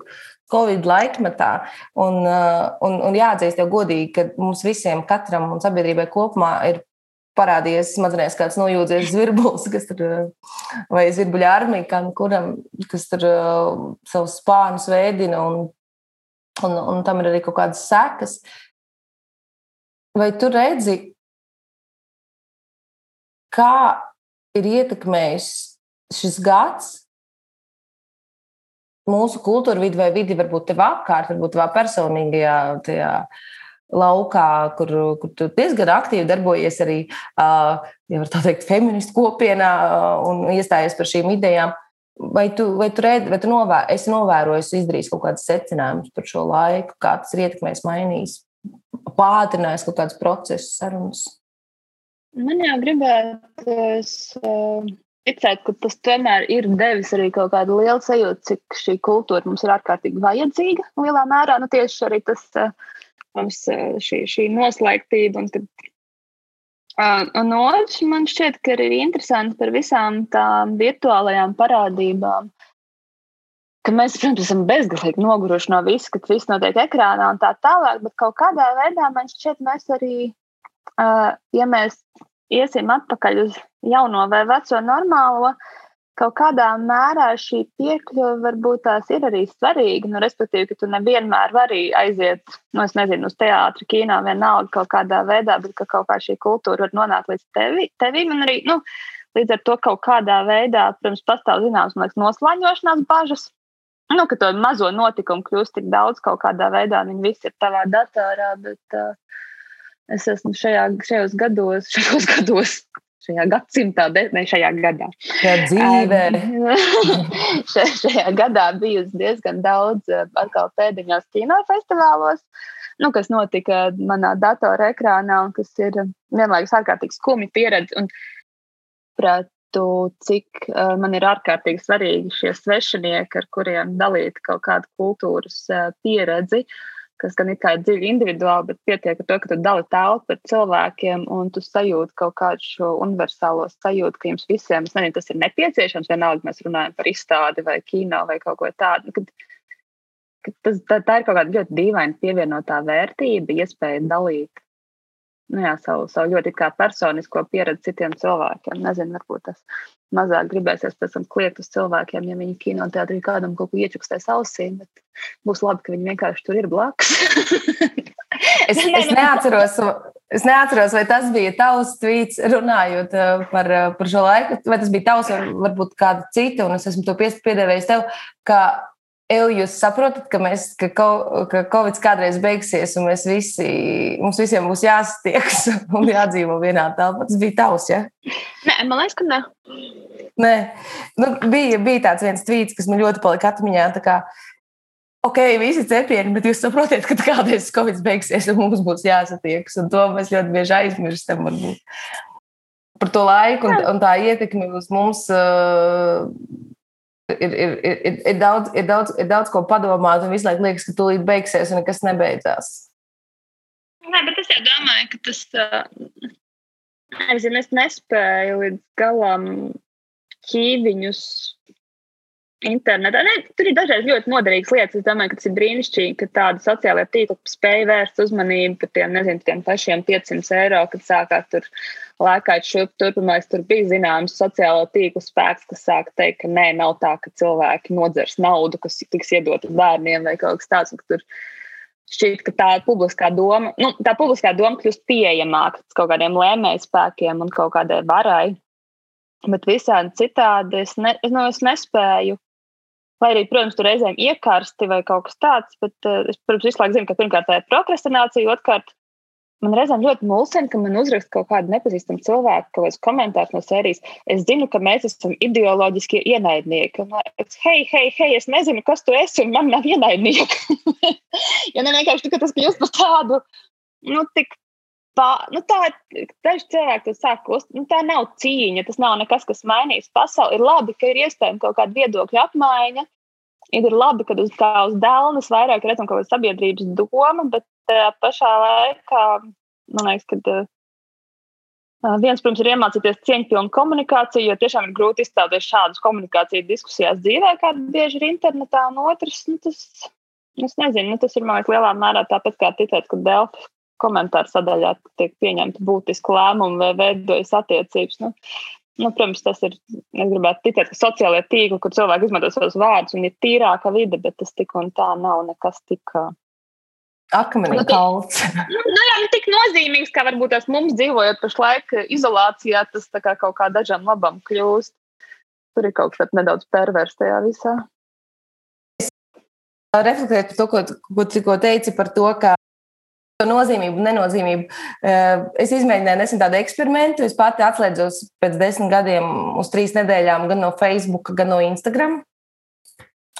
Covid laikmetā. Un, uh, un, un jāatzīst jau godīgi, ka mums visiem, katram un sabiedrībai kopumā ir parādījies smadzenēs kāds nojūdzies zvirbulis, kas tur, uh, vai zvirbuļa armija, kam, kuram, kas tur uh, savus spānus veidina, un, un, un tam ir arī kaut kādas sekas. Vai tu redzi, kā ir ietekmējis šis gads mūsu kultūra vidi vai vidi varbūt tev apkārt, varbūt tavā personīgajā tajā laukā, kur, kur tu diezgan aktīvi darbojies arī, ja var tā teikt, feministu kopienā un iestājies par šīm idejām. Vai tu, vai tu, redz, vai tu novē, esi novērojis, izdarījis kaut kādus secinājumus par šo laiku, kā tas ir ietekmējis, mainījis, pātrinājis kaut kādus procesus, sarunas? Man jau gribētos ticēt, ka tas tomēr ir devis arī kaut kādu lielu sajūtu, cik šī kultūra mums ir ārkārtīgi vajadzīga lielā mērā. Nu, tieši arī tas eh, mums eh, šī, šī noslēgtība. Un, kad, uh, un otrs, man šķiet, ka ir interesanti par visām tām virtuālajām parādībām. ka mēs, protams, esam bezgalīgi noguruši no visa, kas viss notiek ekrānā un tā tālāk, bet kaut kādā veidā man šķiet, mēs arī, ja mēs iesim atpakaļ uz jauno vai veco normālo, kaut kādā mērā šī piekļuve varbūt tās ir arī svarīga. Nu, respektīvi, ka tu nevienmēr vari aiziet, nu, es nezinu, uz teātri, kino, vienalga kaut kādā veidā, bet ka kaut kā šī kultūra var nonākt līdz tevi, tevim un arī, nu, līdz ar to kaut kādā veidā, protams, pastāv zināms, man liekas, noslēņošanās bažas nu, ka to mazo notikumu kļūst tik daudz kaut kādā veidā, viņi visi ir tavā datorā, bet uh, es esmu šajā, šajos gados, šajos gados. Šajā gadsimtā, ne šajā gadā. Dzīvē. šajā gadā bijusi diezgan daudz atkal pēdiņās kinofestivālos, nu, kas notika manā datora ekrānā un kas ir vienlaikus ārkārtīgi skumja pieredze. Un, prāt, saprotu, cik uh, man ir ārkārtīgi svarīgi šie svešinieki, ar kuriem dalīt kaut kādu kultūras uh, pieredzi, kas gan ir dziļi individuāli, bet pietiek ar to, ka tu dali telpu ar cilvēkiem un tu sajūti kaut kādu šo universālo sajūtu, ka jums visiem nezinu, tas ir nepieciešams. Vienalga, mēs runājam par izstādi vai kino vai kaut ko tādu. Kad, kad tas, tā, tā ir kaut kāda ļoti dīvaina pievienotā vērtība, iespēja dalīt nu jā, savu, savu ļoti personisko pieredzi citiem cilvēkiem. Nezinu, varbūt tas mazāk gribēsies pēc tam kliegt uz cilvēkiem, ja viņi kinoteātrī kādam kaut ko iečukstēs ausīm, bet būs labi, ka viņi vienkārši tur ir blakus. es, es, neatceros, es neatceros, vai tas bija tavs tvīts, runājot uh, par, uh, par šo laiku, vai tas bija tavs, varbūt kāda cita, un es esmu to piedēvējis tev, ka Eju, jūs saprotat, ka, mēs, ka, ka Covid kādreiz beigsies, un mēs visi, mums visiem būs jāsatiekas un jādzīvo vienā telpā. Tas bija tavs, ja? Nē, man liekas, ka ne. Nē, nu, bija, bija tāds viens tvīts, kas man ļoti palika atmiņā. Kā, ok, visi cepieni, bet jūs saprotat, ka kādreiz Covid beigsies, un mums būs jāsatiekas. Un to mēs ļoti bieži aizmirstam. Varbūt. Par to laiku un, un tā ietekmi uz mums. Uh, ir, ir, ir, ir, daudz, ir, daudz, ir daudz ko padomāt, un visu laiku liekas, ka tūlīt beigsies, un nekas nebeidzās. Nē, bet es jau domāju, ka tas. Nezinu, es nespēju līdz galam ķīviņus internetā. Ne, tur ir dažreiz ļoti noderīgas lietas. Es domāju, ka tas ir brīnišķīgi, ka tāda sociālajā tīkla spēja vērst uzmanību par tiem, nezinu, tiem pašiem 500 eiro, kad sākāt tur lēkāt šurp turpmāk. Tur bija zināms sociālo tīklu spēks, kas sāk teikt, ka nē, nav tā, ka cilvēki nodzers naudu, kas tiks iedota bērniem vai kaut kas tāds. Tur šķiet, ka tā publiskā doma, nu, tā publiskā doma kļūst pieejamāka kaut kādiem lēmējspēkiem un kaut kādai varai. Bet visādi citādi es, ne, nu, es nespēju Lai arī, protams, tur reizēm iekarsti vai kaut kas tāds, bet uh, es, protams, visu laiku zinu, ka pirmkārt tā ir prokrastinācija, otrkārt, man reizēm ļoti mulsina, ka man uzraksta kaut kāda nepazīstama cilvēka, kaut kāds komentārs no sērijas. Es zinu, ka mēs esam ideoloģiskie ienaidnieki. Un, es, hei, hei, hei, es nezinu, kas tu esi, un man nav ienaidnieki. ja ne vienkārši tas kļūst par tādu, nu, tik. Pā, nu tā ir daži cilvēki, kas sāk kust, nu tā nav cīņa, tas nav nekas, kas mainīs pasauli. Ir labi, ka ir iespējama kaut kāda viedokļa apmaiņa, ir labi, ka uz, uz dēlnes vairāk redzam kaut kāda sabiedrības doma, bet uh, pašā laikā man liekas, ka uh, viens, protams, ir iemācīties cieņpilnu komunikāciju, jo tiešām ir grūti izstāties šādas komunikācijas diskusijās dzīvē, kā bieži ir internetā, un otrs, nu, tas, es nezinu, nu, tas ir, man liekas, lielā mērā tāpat kā ticēt, ka Delfi komentāru sadaļā tiek pieņemti būtiski lēmumi vai veidojas attiecības. Nu, Nu, protams, tas ir. Es gribētu ticēt, ka sociālajā tīklā, kur cilvēki izmanto savus vārdus, un ir tīrāka vide, bet tas tik un tā nav nekas tik. Akmeņa kalns. nu, nu, jā, nu, tik nozīmīgs, kā varbūt tas mums dzīvojot pašlaik izolācijā, tas kā kaut kā dažam labam kļūst. Tur ir kaut kas nedaudz pervers tajā visā. Reflektēt par to, ko, ko tikko teici par to, ka nozīmību, nenozīmību. Eh, es izmēģināju nesen tādu eksperimentu. Es pati atslēdzos pēc desmit gadiem uz trīs nedēļām gan no Facebook, gan no Instagram.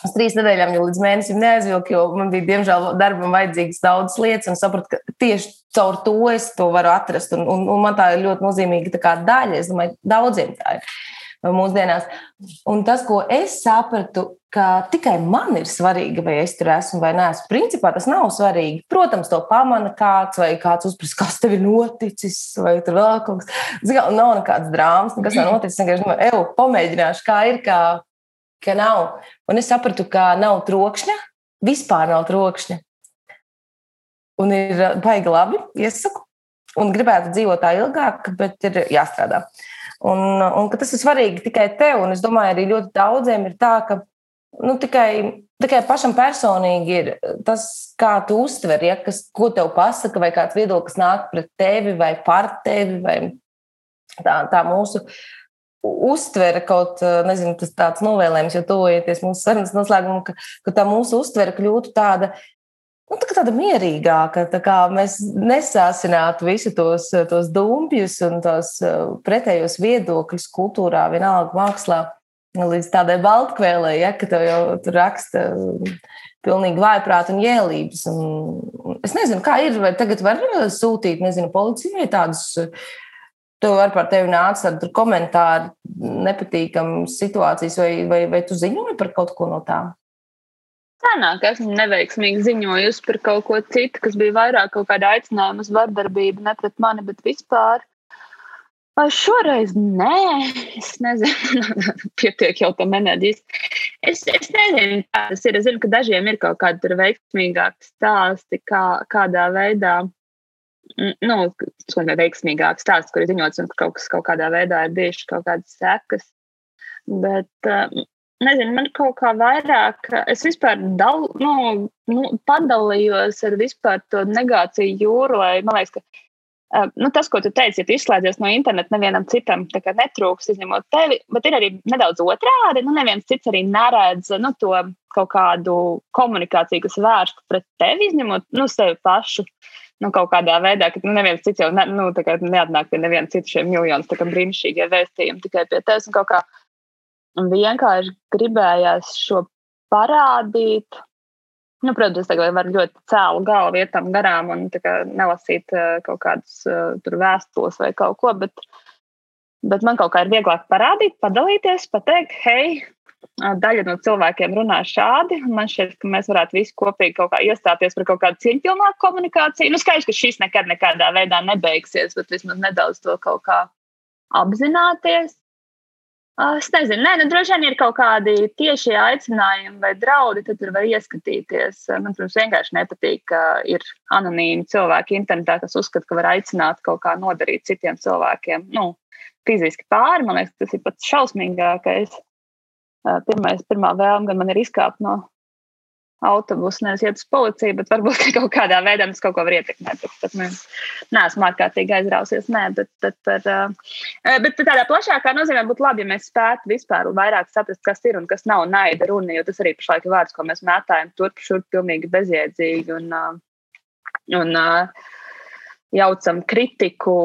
Uz trīs nedēļām jau līdz mēnesim neaizvilku, jo man bija, diemžēl, darbam vajadzīgas daudzas lietas, un sapratu, ka tieši caur to es to varu atrast. Un, un, un man tā ir ļoti nozīmīga daļa. Es domāju, daudziem tā ir mūsdienās. Un tas, ko es sapratu, ka tikai man ir svarīgi, vai es tur esmu vai nē, principā tas nav svarīgi. Protams, to pamana kāds vai kāds uzprasa, kas tev ir noticis, vai tur vēl kaut kas. Zinu, nav nekāds drāmas, nekas nav noticis. Es vienkārši domāju, eju, pamēģināšu, kā ir. Kā ka nav. Un es sapratu, ka nav trokšņa, vispār nav trokšņa. Un ir baigi labi, iesaku. Un gribētu dzīvot tā ilgāk, bet ir jāstrādā. Un, un tas ir svarīgi tikai tev. Un es domāju, arī ļoti daudziem ir tā, ka nu, tikai, tikai pašam personīgi ir tas, kā tu uztver, ja, kas, ko tev pasaka, vai kāds viedoklis nāk pret tevi vai par tevi. Vai tā, tā mūsu uztvere kaut nezinu, tas tāds novēlējums, jo tuvojoties mūsu sarunas noslēgumam, ka, ka tā mūsu uztvere kļūtu tāda. Nu, tā tāda mierīgāka, tā kā mēs nesāsinātu visu tos, tos dumpjus un tos pretējos viedokļus kultūrā, vienalga mākslā, līdz tādai baltkvēlē, ja, ka tev jau tur raksta pilnīgi vājprāt un jēlības. Un es nezinu, kā ir, vai tagad var sūtīt, nezinu, policijai tādus Tu vari par tevi nākt ar komentāru, nepatīkamas situācijas, vai, vai, vai tu ziņoji par kaut ko no tām? Tā nāk, esmu neveiksmīgi ziņojusi par kaut ko citu, kas bija vairāk kaut kāda aicinājuma uz vardarbību, ne pret mani, bet vispār. Šoreiz nē, es nezinu, pietiek jau tam enerģijas. Es, es nezinu, kā tas ir. Es zinu, ka dažiem ir kaut kādi veiksmīgāki stāsti, kā, kādā veidā nu, tas ir veiksmīgāks stāsts, kur ir ziņots, un kaut kas kaut kādā veidā ir bijušas kaut kādas sekas. Bet, uh, nezinu, man kaut kā vairāk, es vispār dal, nu, nu, padalījos ar vispār to negāciju jūru, lai man liekas, ka uh, nu, tas, ko tu teici, ja tu izslēdzies no interneta, nevienam citam netrūks, izņemot tevi, bet ir arī nedaudz otrādi. Nu, neviens cits arī neredz nu, to kaut kādu komunikāciju, kas vērsta pret tevi, izņemot nu, sevi pašu. Nu, kaut kādā veidā, ka nu, neviens cits jau ne, nu, neatnāk pie neviena cita šiem miljoniem brīnišķīgie vēstījumi tikai pie tevis. Kā vienkārši gribējās šo parādīt. Nu, protams, tagad var ļoti cēlu galvu vietam garām un kā, nelasīt uh, kaut kādus uh, vēstules vai kaut ko, bet, bet man kaut kā ir vieglāk parādīt, padalīties, pateikt, hei, daļa no cilvēkiem runā šādi. Man šķiet, ka mēs varētu visi kopīgi kaut kā iestāties par kaut kādu cieņpilnāku komunikāciju. Nu, skaidrs, ka šis nekad nekādā veidā nebeigsies, bet vismaz nedaudz to kaut kā apzināties. Es nezinu, nē, nu, droši vien ir kaut kādi tieši aicinājumi vai draudi, tad tur var ieskatīties. Man, protams, vienkārši nepatīk, ka ir anonīmi cilvēki internetā, kas uzskata, ka var aicināt kaut kā nodarīt citiem cilvēkiem. Nu, fiziski pāri, man liekas, tas ir pats šausmīgākais. Pirmais, pirmā vēlme gan man ir izkāpt no autobusa, nevis iet uz policiju, bet varbūt kaut kādā veidā tas kaut ko var ietekmēt. Bet, nu, neesmu ārkārtīgi aizrausies. Nē, bet, bet, bet, bet tādā plašākā nozīmē būtu labi, ja mēs spētu vispār vairāk saprast, kas ir un kas nav naida runa, jo tas arī pašlaik ir vārds, ko mēs mētājam turp šurp pilnīgi bezjēdzīgi un, un jaucam kritiku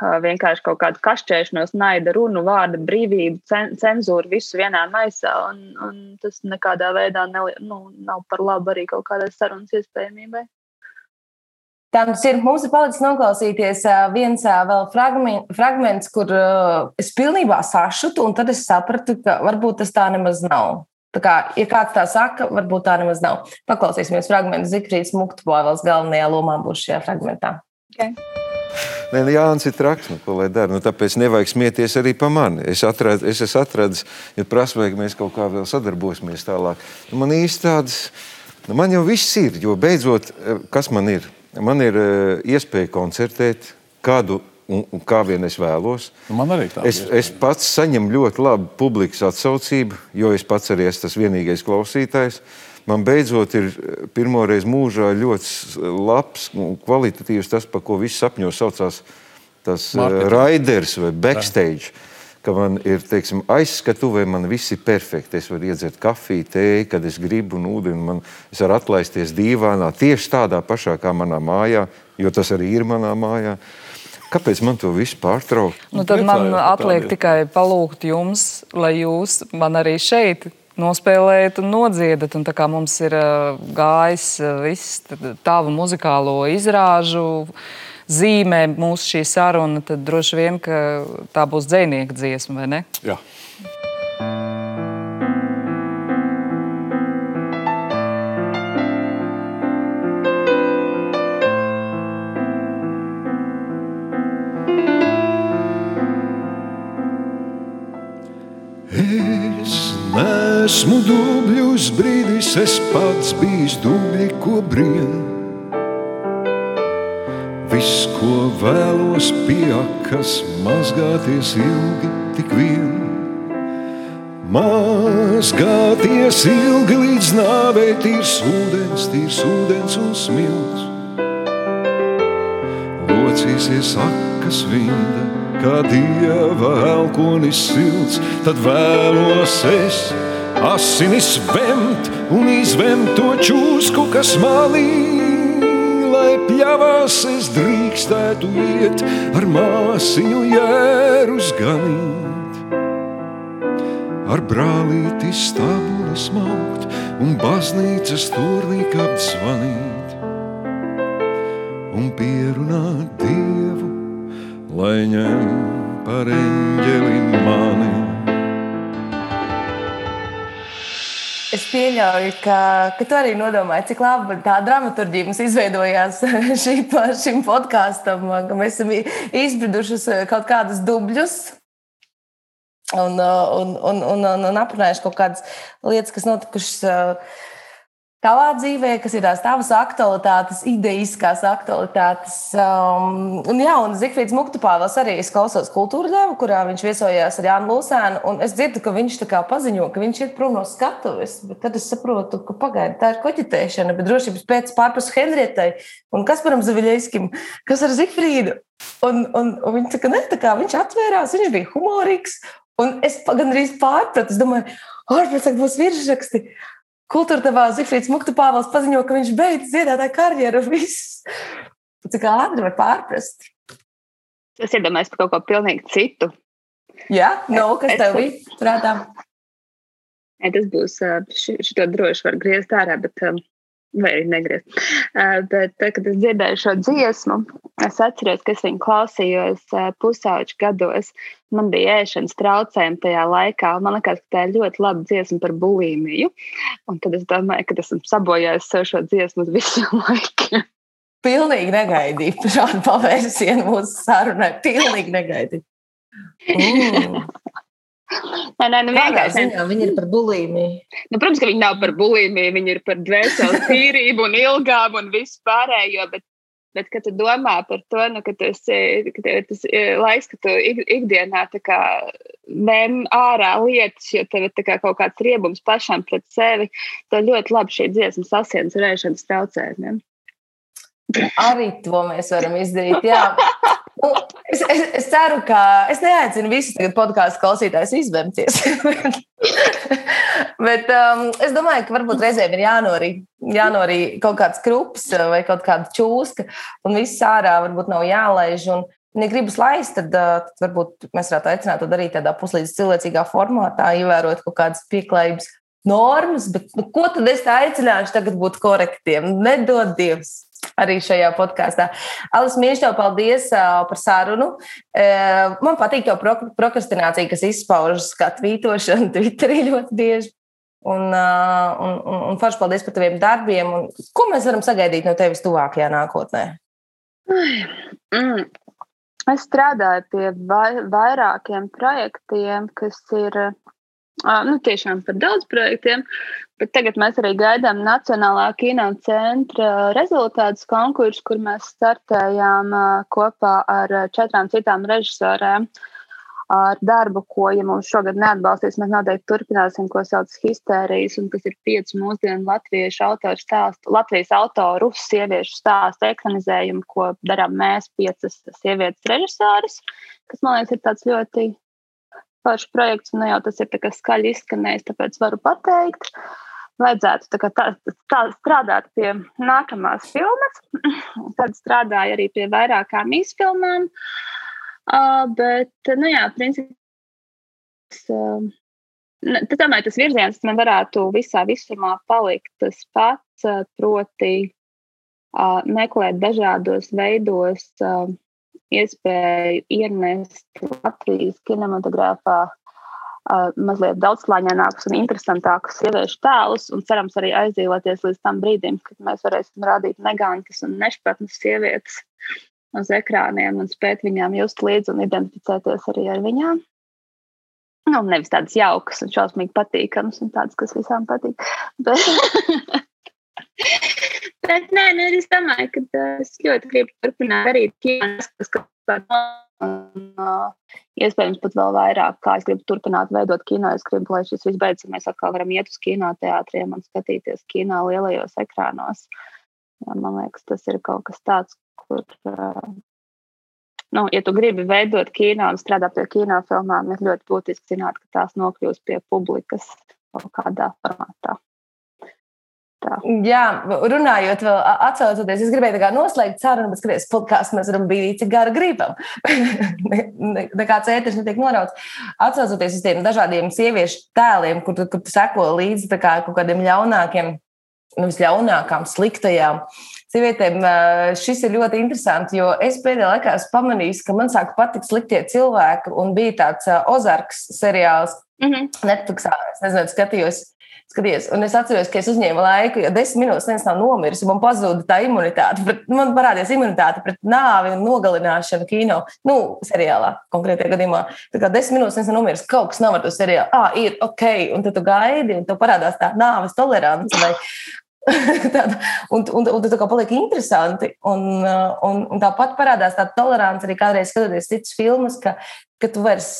vienkārši kaut kādu kašķēšanos, naida runu, vārda brīvību, cenzūru, visu vienā maisā. Un, un tas nekādā veidā ne, nu, nav par labu arī kaut kādai sarunas iespējamībai. Tāds ir. Mums ir palicis noklausīties viens vēl fragments, kur es pilnībā sašutu, un tad es sapratu, ka varbūt tas tā nemaz nav. Tā kā, ja kāds tā saka, varbūt tā nemaz nav. Paklausīsimies fragment. Zikrīts Muktubovels galvenajā lomā būs šajā fragmentā. Okay. Nē, nu, Jānis ir traks, nu, ko lai dara. Nu, tāpēc nevajag smieties arī par mani. Es, atrad, es esmu atradis, ja prasa, vai mēs kaut kā vēl sadarbosimies tālāk. Nu, man īsti tāds, nu, man jau viss ir, jo beidzot, eh, kas man ir? Man ir uh, iespēja koncertēt kādu un, un kā vien es vēlos. Nu, man arī tā. Es, es pats saņemu ļoti labu publikas atsaucību, jo es pats arī esmu tas vienīgais klausītājs. Man beidzot ir eh, pirmoreiz mūžā ļoti labs un kvalitatīvs tas, par ko viss sapņos saucās tas eh, Marketing. raiders vai backstage. Jā. Ka man ir teiksim, aizskatuvē, man viss ir perfekti. Es varu iedzert kafiju, tēju, kad es gribu, un ūdeni. Man, es varu atlaisties dīvainā, tieši tādā pašā kā manā mājā, jo tas arī ir manā mājā. Kāpēc man to visu pārtraukt? Nu, tad man atliek tikai palūgt jums, lai jūs man arī šeit nospēlējat un nodziedat. Un tā kā mums ir gājis viss tavu muzikālo izrāžu zīmē mūsu šī saruna, tad droši vien tā būs dzinieka dziesma, vai ne? Jā. Esmu dubļus brīdis, es pats bijis dubļi, ko brien. Viss, ko vēlos pieakas, mazgāties ilgi tik vien. Mazgāties ilgi līdz nāvei, tīrs ūdens, tīrs ūdens un smilts. Locīsies akas vinda, kā dieva elkonis silts, tad vēlos es asinis vemt un izvemt to čūsku, kas malī. Lai pļavās es drīkstētu iet ar māsiņu jērus ganīt, ar brālīti stābulis maukt un baznīcas turnī apzvanīt un pierunāt Dievu, lai ņem par eņģeli mani. Es pieļauju, ka, ka tu arī nodomāji, cik labi tā dramaturgija mums izveidojās šī, šim podkāstam, ka mēs esam izbriduši kaut kādus dubļus. Un, un, un, un, un, un aprunājuši kaut kādas lietas, kas notikušas tavā dzīvē, kas ir tās tavas aktualitātes, idejiskās aktualitātes. Um, un, jā, un Zifrīds Muktupāvels arī es klausos kultūra dēvu, kurā viņš viesojās ar Jānu Lūsēnu, un es dzirdu, ka viņš tā kā paziņo, ka viņš iet prom no skatuves, bet tad es saprotu, ka pagaidi, tā ir koķitēšana, bet drošības pēc pārprasu Henrietai un Kasparam Zaviļaiskim, kas ar Zifrīdu. Un, un, un viņš saka, ne, tā kā viņš atvērās, viņš bija humorīgs, un es gandrīz pārpratu, es domāju, ārpēc būs virsraksti. Kultūra tevā Zifrīds Muktu Pāvils paziņo, ka viņš beidz dziedātāju karjeru. Viss. Cik ātri var pārprast? Es iedomājos par kaut ko pilnīgi citu. Jā, no, kas es, tev bija prātā? Tas būs, šito droši var griezt ārā, bet vai arī negriezt. Uh, bet, tad, kad es dzirdēju šo dziesmu, es atceros, ka es viņu klausījos uh, pusauģu gados. Man bija ēšanas traucējumi tajā laikā. Man liekas, ka tā ir ļoti laba dziesma par bulimiju. Un tad es domāju, ka esmu sabojājis sev šo dziesmu uz visiem laikiem. Pilnīgi negaidīju šādu pavērsienu mūsu sarunai. Pilnīgi negaidīju. Mm. Nē, nē, nu vienkārši. Ziņā, viņi ir par bulimiju. Nu, protams, ka viņi nav par bulimiju, viņi ir par dvēseles tīrību un ilgām un visu pārējo. Bet, bet kad tu domā par to, nu, ka tas ir tas laiks, kad tu ik, ikdienā mēm ārā lietas, jo tev ir kā kaut kāds riebums pašam pret sevi, tad ļoti labi šī dziesma sasienas rēšanas traucējumiem. Arī to mēs varam izdarīt. Jā. Nu, es, ceru, ka es neaicinu visus podkāstu klausītājus izvemties. Bet um, es domāju, ka varbūt reizēm ir jānorī, jānorī kaut kāds krups vai kaut kāda čūska, un viss ārā varbūt nav jālaiž. Un, ja gribas laist, tad, uh, tad varbūt mēs varētu aicināt to darīt tādā puslīdz cilvēcīgā formātā, ievērot kaut kādas pieklājības normas. Bet, nu, ko tad es aicināšu tagad būt korektiem? Nedod Dievs! Arī šajā podkāstā. Alis Mīļš, tev paldies uh, par sarunu. Uh, man patīk jau pro prokrastinācija, kas izpaužas kā tvītošana Twitterī ļoti bieži. Un, uh, un, un, un forši paldies par taviem darbiem. Un, ko mēs varam sagaidīt no tevis tuvākajā nākotnē? Mm. Es strādāju pie vai, vairākiem projektiem, kas ir nu, tiešām par daudz projektiem. Bet tagad mēs arī gaidām Nacionālā kino centra rezultātus konkursu, kur mēs startējām kopā ar četrām citām režisorēm. Ar darbu, ko, ja mums šogad neatbalstīs, mēs noteikti turpināsim, ko sauc par histērijas, un kas ir pieci mūsdienu latviešu autoru stāstu, Latvijas autoru sieviešu stāstu ekranizējumu, ko darām mēs, piecas sievietes režisoras, kas man liekas ir tāds ļoti projekts, nu jau tas ir skaļi izskanējis, tāpēc varu pateikt. Vajadzētu tā tā, tā, strādāt pie nākamās filmas. Tad strādāju arī pie vairākām izfilmām. Uh, bet, nu jā, principā, uh, tad domāju, tas virziens man varētu visā visumā palikt tas pats, proti uh, meklēt dažādos veidos uh, iespēju ienest Latvijas kinematogrāfā uh, mazliet daudzslāņainākus un interesantākus sieviešu tēlus, un cerams arī aizdzīvoties līdz tam brīdim, kad mēs varēsim rādīt negantas un nešpatnas sievietes uz ekrāniem un spēt viņām just līdzi un identificēties arī ar viņām. Nu, nevis tādas jaukas un šausmīgi patīkamas, un tādas, kas visām patīk. Bet, bet nē, nu, es domāju, ka uh, es ļoti gribu turpināt darīt kino, kas kaut kā un, uh, iespējams pat vēl vairāk, kā es gribu turpināt veidot kino. Es gribu, lai šis viss beidzas, un mēs atkal varam iet uz kinoteātriem un skatīties kino lielajos ekrānos. Jā, man liekas, tas ir kaut kas tāds, kur uh, nu, ja tu gribi veidot kino un strādāt pie kinofilmām, ir ļoti būtiski zināt, ka tās nokļūs pie publikas kaut kādā formātā. Tā. Jā, runājot, vēl atcaucoties, es gribēju noslēgt sarunu, bet skaties, podkāstā mēs varam būt cik gara gribam. Nekāds ēteris netiek norauts. Atcaucoties uz tiem dažādiem sieviešu tēliem, kur, kur seko līdzi kā kaut kādiem ļaunākiem, nu, visļaunākām, sliktajām sievietēm šis ir ļoti interesanti, jo es pēdējā laikā esmu pamanījis, ka man sāk patikt sliktie cilvēki, un bija tāds Ozarks seriāls mm -hmm. Netflixā. Es nezinu, skatījos. Skaties, un es atceros, ka es uzņēmu laiku, jo desmit minūtes neviens nav nomiris, un man pazuda tā imunitāte. Pret, man parādījās imunitāte pret nāvi un nogalināšanu kino, nu, seriālā konkrētajā gadījumā. Tā kā desmit minūtes neviens nav nomiris, kaut kas nav ar to seriālu. Ah, ir ok, un tad tu gaidi, un tev parādās tā nāves tolerance vai, Tāda, un, un, un tas paliek interesanti. Un, un, un tāpat parādās tā tolerance arī kādreiz skatoties citas filmas, ka, ka tu vairs,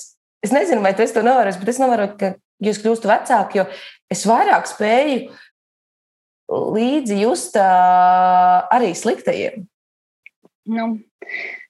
es nezinu, vai tu to novērosi, bet es novēroju, ka jūs kļūstu vecāki, jo es vairāk spēju līdzi just arī sliktajiem. Nu.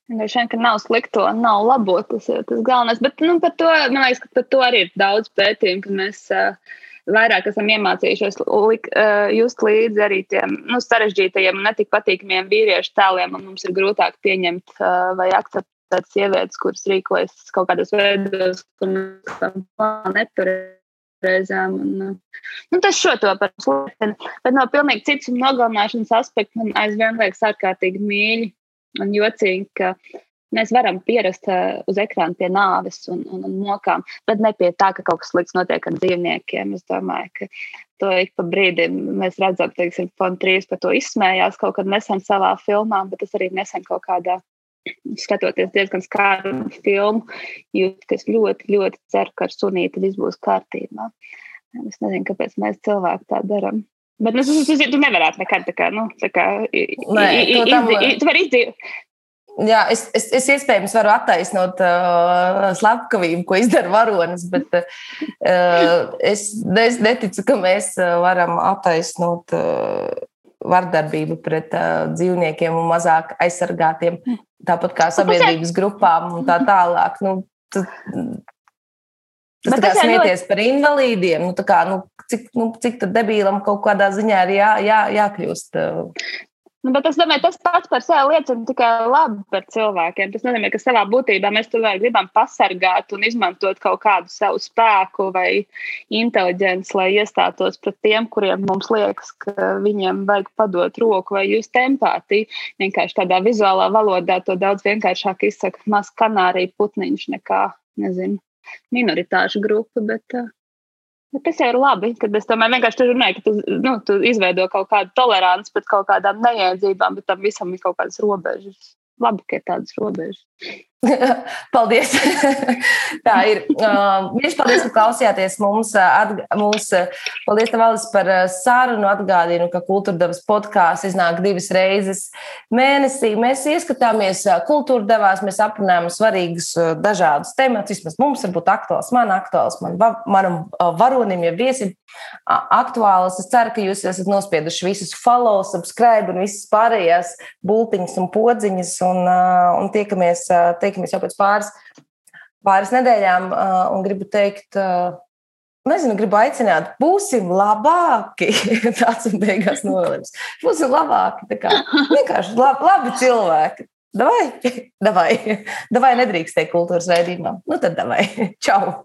Droši vien, ka nav slikto, nav labo, tas ir tas galvenais. Bet nu, par to, man liekas, ka par to arī ir daudz pētījumu, ka mēs uh, vairāk esam iemācījušies lik, uh, just līdzi arī tiem nu, sarežģītajiem un netik patīkamiem vīriešu tēliem, mums ir grūtāk pieņemt uh, vai akceptēt sievietes, kuras rīkojas kaut kādos veidos, kur mēs nepareizām. Un, uh, nu, tas šo to par slikteni, bet no pilnīgi citas nogalināšanas aspekta man aizvien liekas ārkārtīgi mīļi un jocīgi, ka Mēs varam pierast uh, uz ekrāna pie nāves un, un, un mokām, bet ne pie tā, ka kaut kas slikts notiek ar dzīvniekiem. Es domāju, ka to ik pa brīdim mēs redzam, teiksim, Fontrīs par to izsmējās kaut kad nesen savā filmā, bet tas arī nesen kaut kādā skatoties diezgan skarbu filmu, jūt, ka es ļoti, ļoti ceru, ka ar sunīti viss būs kārtībā. Es nezinu, kāpēc mēs cilvēki tā darām. Bet nu, tu, tu, tu nevarētu nekad tā kā, nu, tā kā, Nē, iz, iz, iz, tu vari izdzīvot. Jā, es, es, es iespējams varu attaisnot uh, slepkavību, ko izdara varonis, bet uh, es, es neticu, ka mēs uh, varam attaisnot uh, vardarbību pret uh, dzīvniekiem un mazāk aizsargātiem, tāpat kā nu, sabiedrības grupām un tā tālāk. Nu, Tas bet tā kā smieties ļoti... par invalīdiem, nu, kā, nu, cik, nu, cik debīlam kaut kādā ziņā ir jā, jā, jākļūst. Nu, bet es domāju, tas pats par sevi liecina tikai labi par cilvēkiem. Tas nozīmē, ka savā būtībā mēs tomēr gribam pasargāt un izmantot kaut kādu savu spēku vai inteliģenci, lai iestātos pret tiem, kuriem mums liekas, ka viņiem vajag padot roku vai just empātiju. Vienkārši tādā vizuālā valodā to daudz vienkāršāk izsaka maz kanārija putniņš nekā, nezinu, minoritāšu grupa. Bet, uh, Bet tas jau ir labi, kad es tomēr vienkārši runāju, ka tu, nu, tu izveido kaut kādu toleranci pret kaut kādām neiedzībām, bet tam visam ir kaut kādas robežas. Labi, ka ir tādas robežas. paldies! Tā ir. Viņš uh, paldies, ka klausījāties mums. Atg mums paldies, Tavalis, par sarunu. Atgādinu, ka kultūrdevas podkāsts iznāk divas reizes mēnesī. Mēs ieskatāmies kultūrdevās, mēs aprunājam svarīgus dažādus tematus. Vismaz mums varbūt aktuāls, man aktuāls, man, manam varonim, ja viesim aktuāls. Es ceru, ka jūs esat nospieduši visus follow, subscribe un visas pārējās bultiņas un podziņas un, un tiekamies. Tiekamies tiekamies jau pēc pāris, pāris nedēļām. Un gribu teikt, nezinu, gribu aicināt, būsim labāki. Tāds ir beigās novēlējums. Būsim labāki. Kā, vienkārši labi, labi cilvēki. Davai, davai, davai nedrīkst teikt kultūras raidījumā. Nu tad davai. Čau!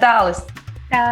Tālis! Tā.